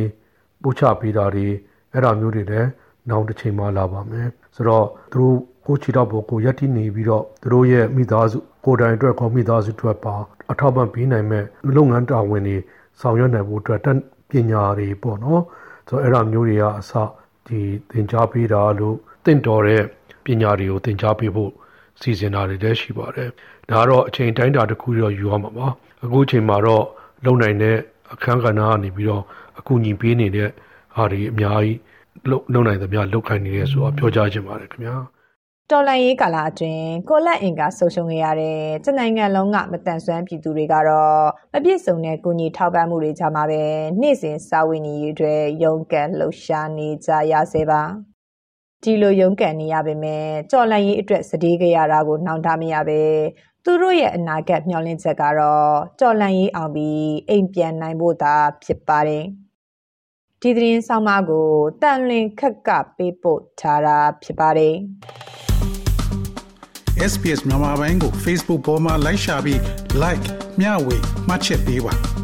ပို့ချပေးတာတွေအဲ့ဒါမျိုးတွေလည်းနောက်တစ်ချိန်မှလာပါမယ်။ဆိုတော့သူတို့ကိုချီတော့ဘောကိုရက်တီနေပြီးတော့သူတို့ရဲ့မိသားစုကိုယ်တိုင်အတွက်ကောမိသားစုအတွက်ပါအထောက်ပံ့ပေးနိုင်မဲ့လုပ်ငန်းတာဝန်တွေဆောင်ရွက်နိုင်ဖို့အတွက်တက်ပညာတွေပေါ့နော်ဆိုတော့အဲ့ဒါမျိုးတွေကအစဒီသင်ကြားပေးတာလို့တင့်တော်တဲ့ ပညာတွေကိုသင်ကြားပေးဖို့စီစဉ်တာတွေလည်းရှိပါတယ်ဒါကတော့အချိန်တိုင်းတာတစ်ခုတော့ယူရမှာပါအခုအချိန်မှာတော့လုံနိုင်တဲ့အခန်းကဏ္ဍကနေပြီးတော့အကူအညီပေးနေတဲ့ဟာတွေအများကြီးလုံနိုင်သမျှလောက်ခိုင်းနေတယ်ဆိုတော့ပြောကြားခြင်းပါတယ်ခင်ဗျာတော်လန်ရေးကာလအတွင်းကိုလက်အင်ကဆုံရှုံခဲ့ရတဲ့တနိုင်ငံလုံးကမတန်ဆွမ်းပြည်သူတွေကတော့မပြည့်စုံတဲ့ကုညီထောက်ပံ့မှုတွေကြမှာပဲနေ့စဉ်စာဝင်နေရေးအတွက်ရုန်းကန်လှုပ်ရှားနေကြရစေပါ ဒီလိုရုန်းကန်နေရပေမဲ့ကြော်လန်ရေးအတွက်စတေးကြရတာကိုနှောင့်တမရပဲသူတို့ရဲ့အနာဂတ်မျှော်လင့်ချက်ကတော့ကြော်လန်ရေးအောင်ပြီးအိမ်ပြန်နိုင်ဖို့သာဖြစ်ပါတယ်ဒီသတင်းဆောင်မကိုတန်လင်ခက်ကပေးပို့ထားတာဖြစ်ပါတယ် SPS မြန်မာပိုင်းကို Facebook ပေါ်မှာ like ရှာပြီး like မျှဝေမှတ်ချက်ပေးပါ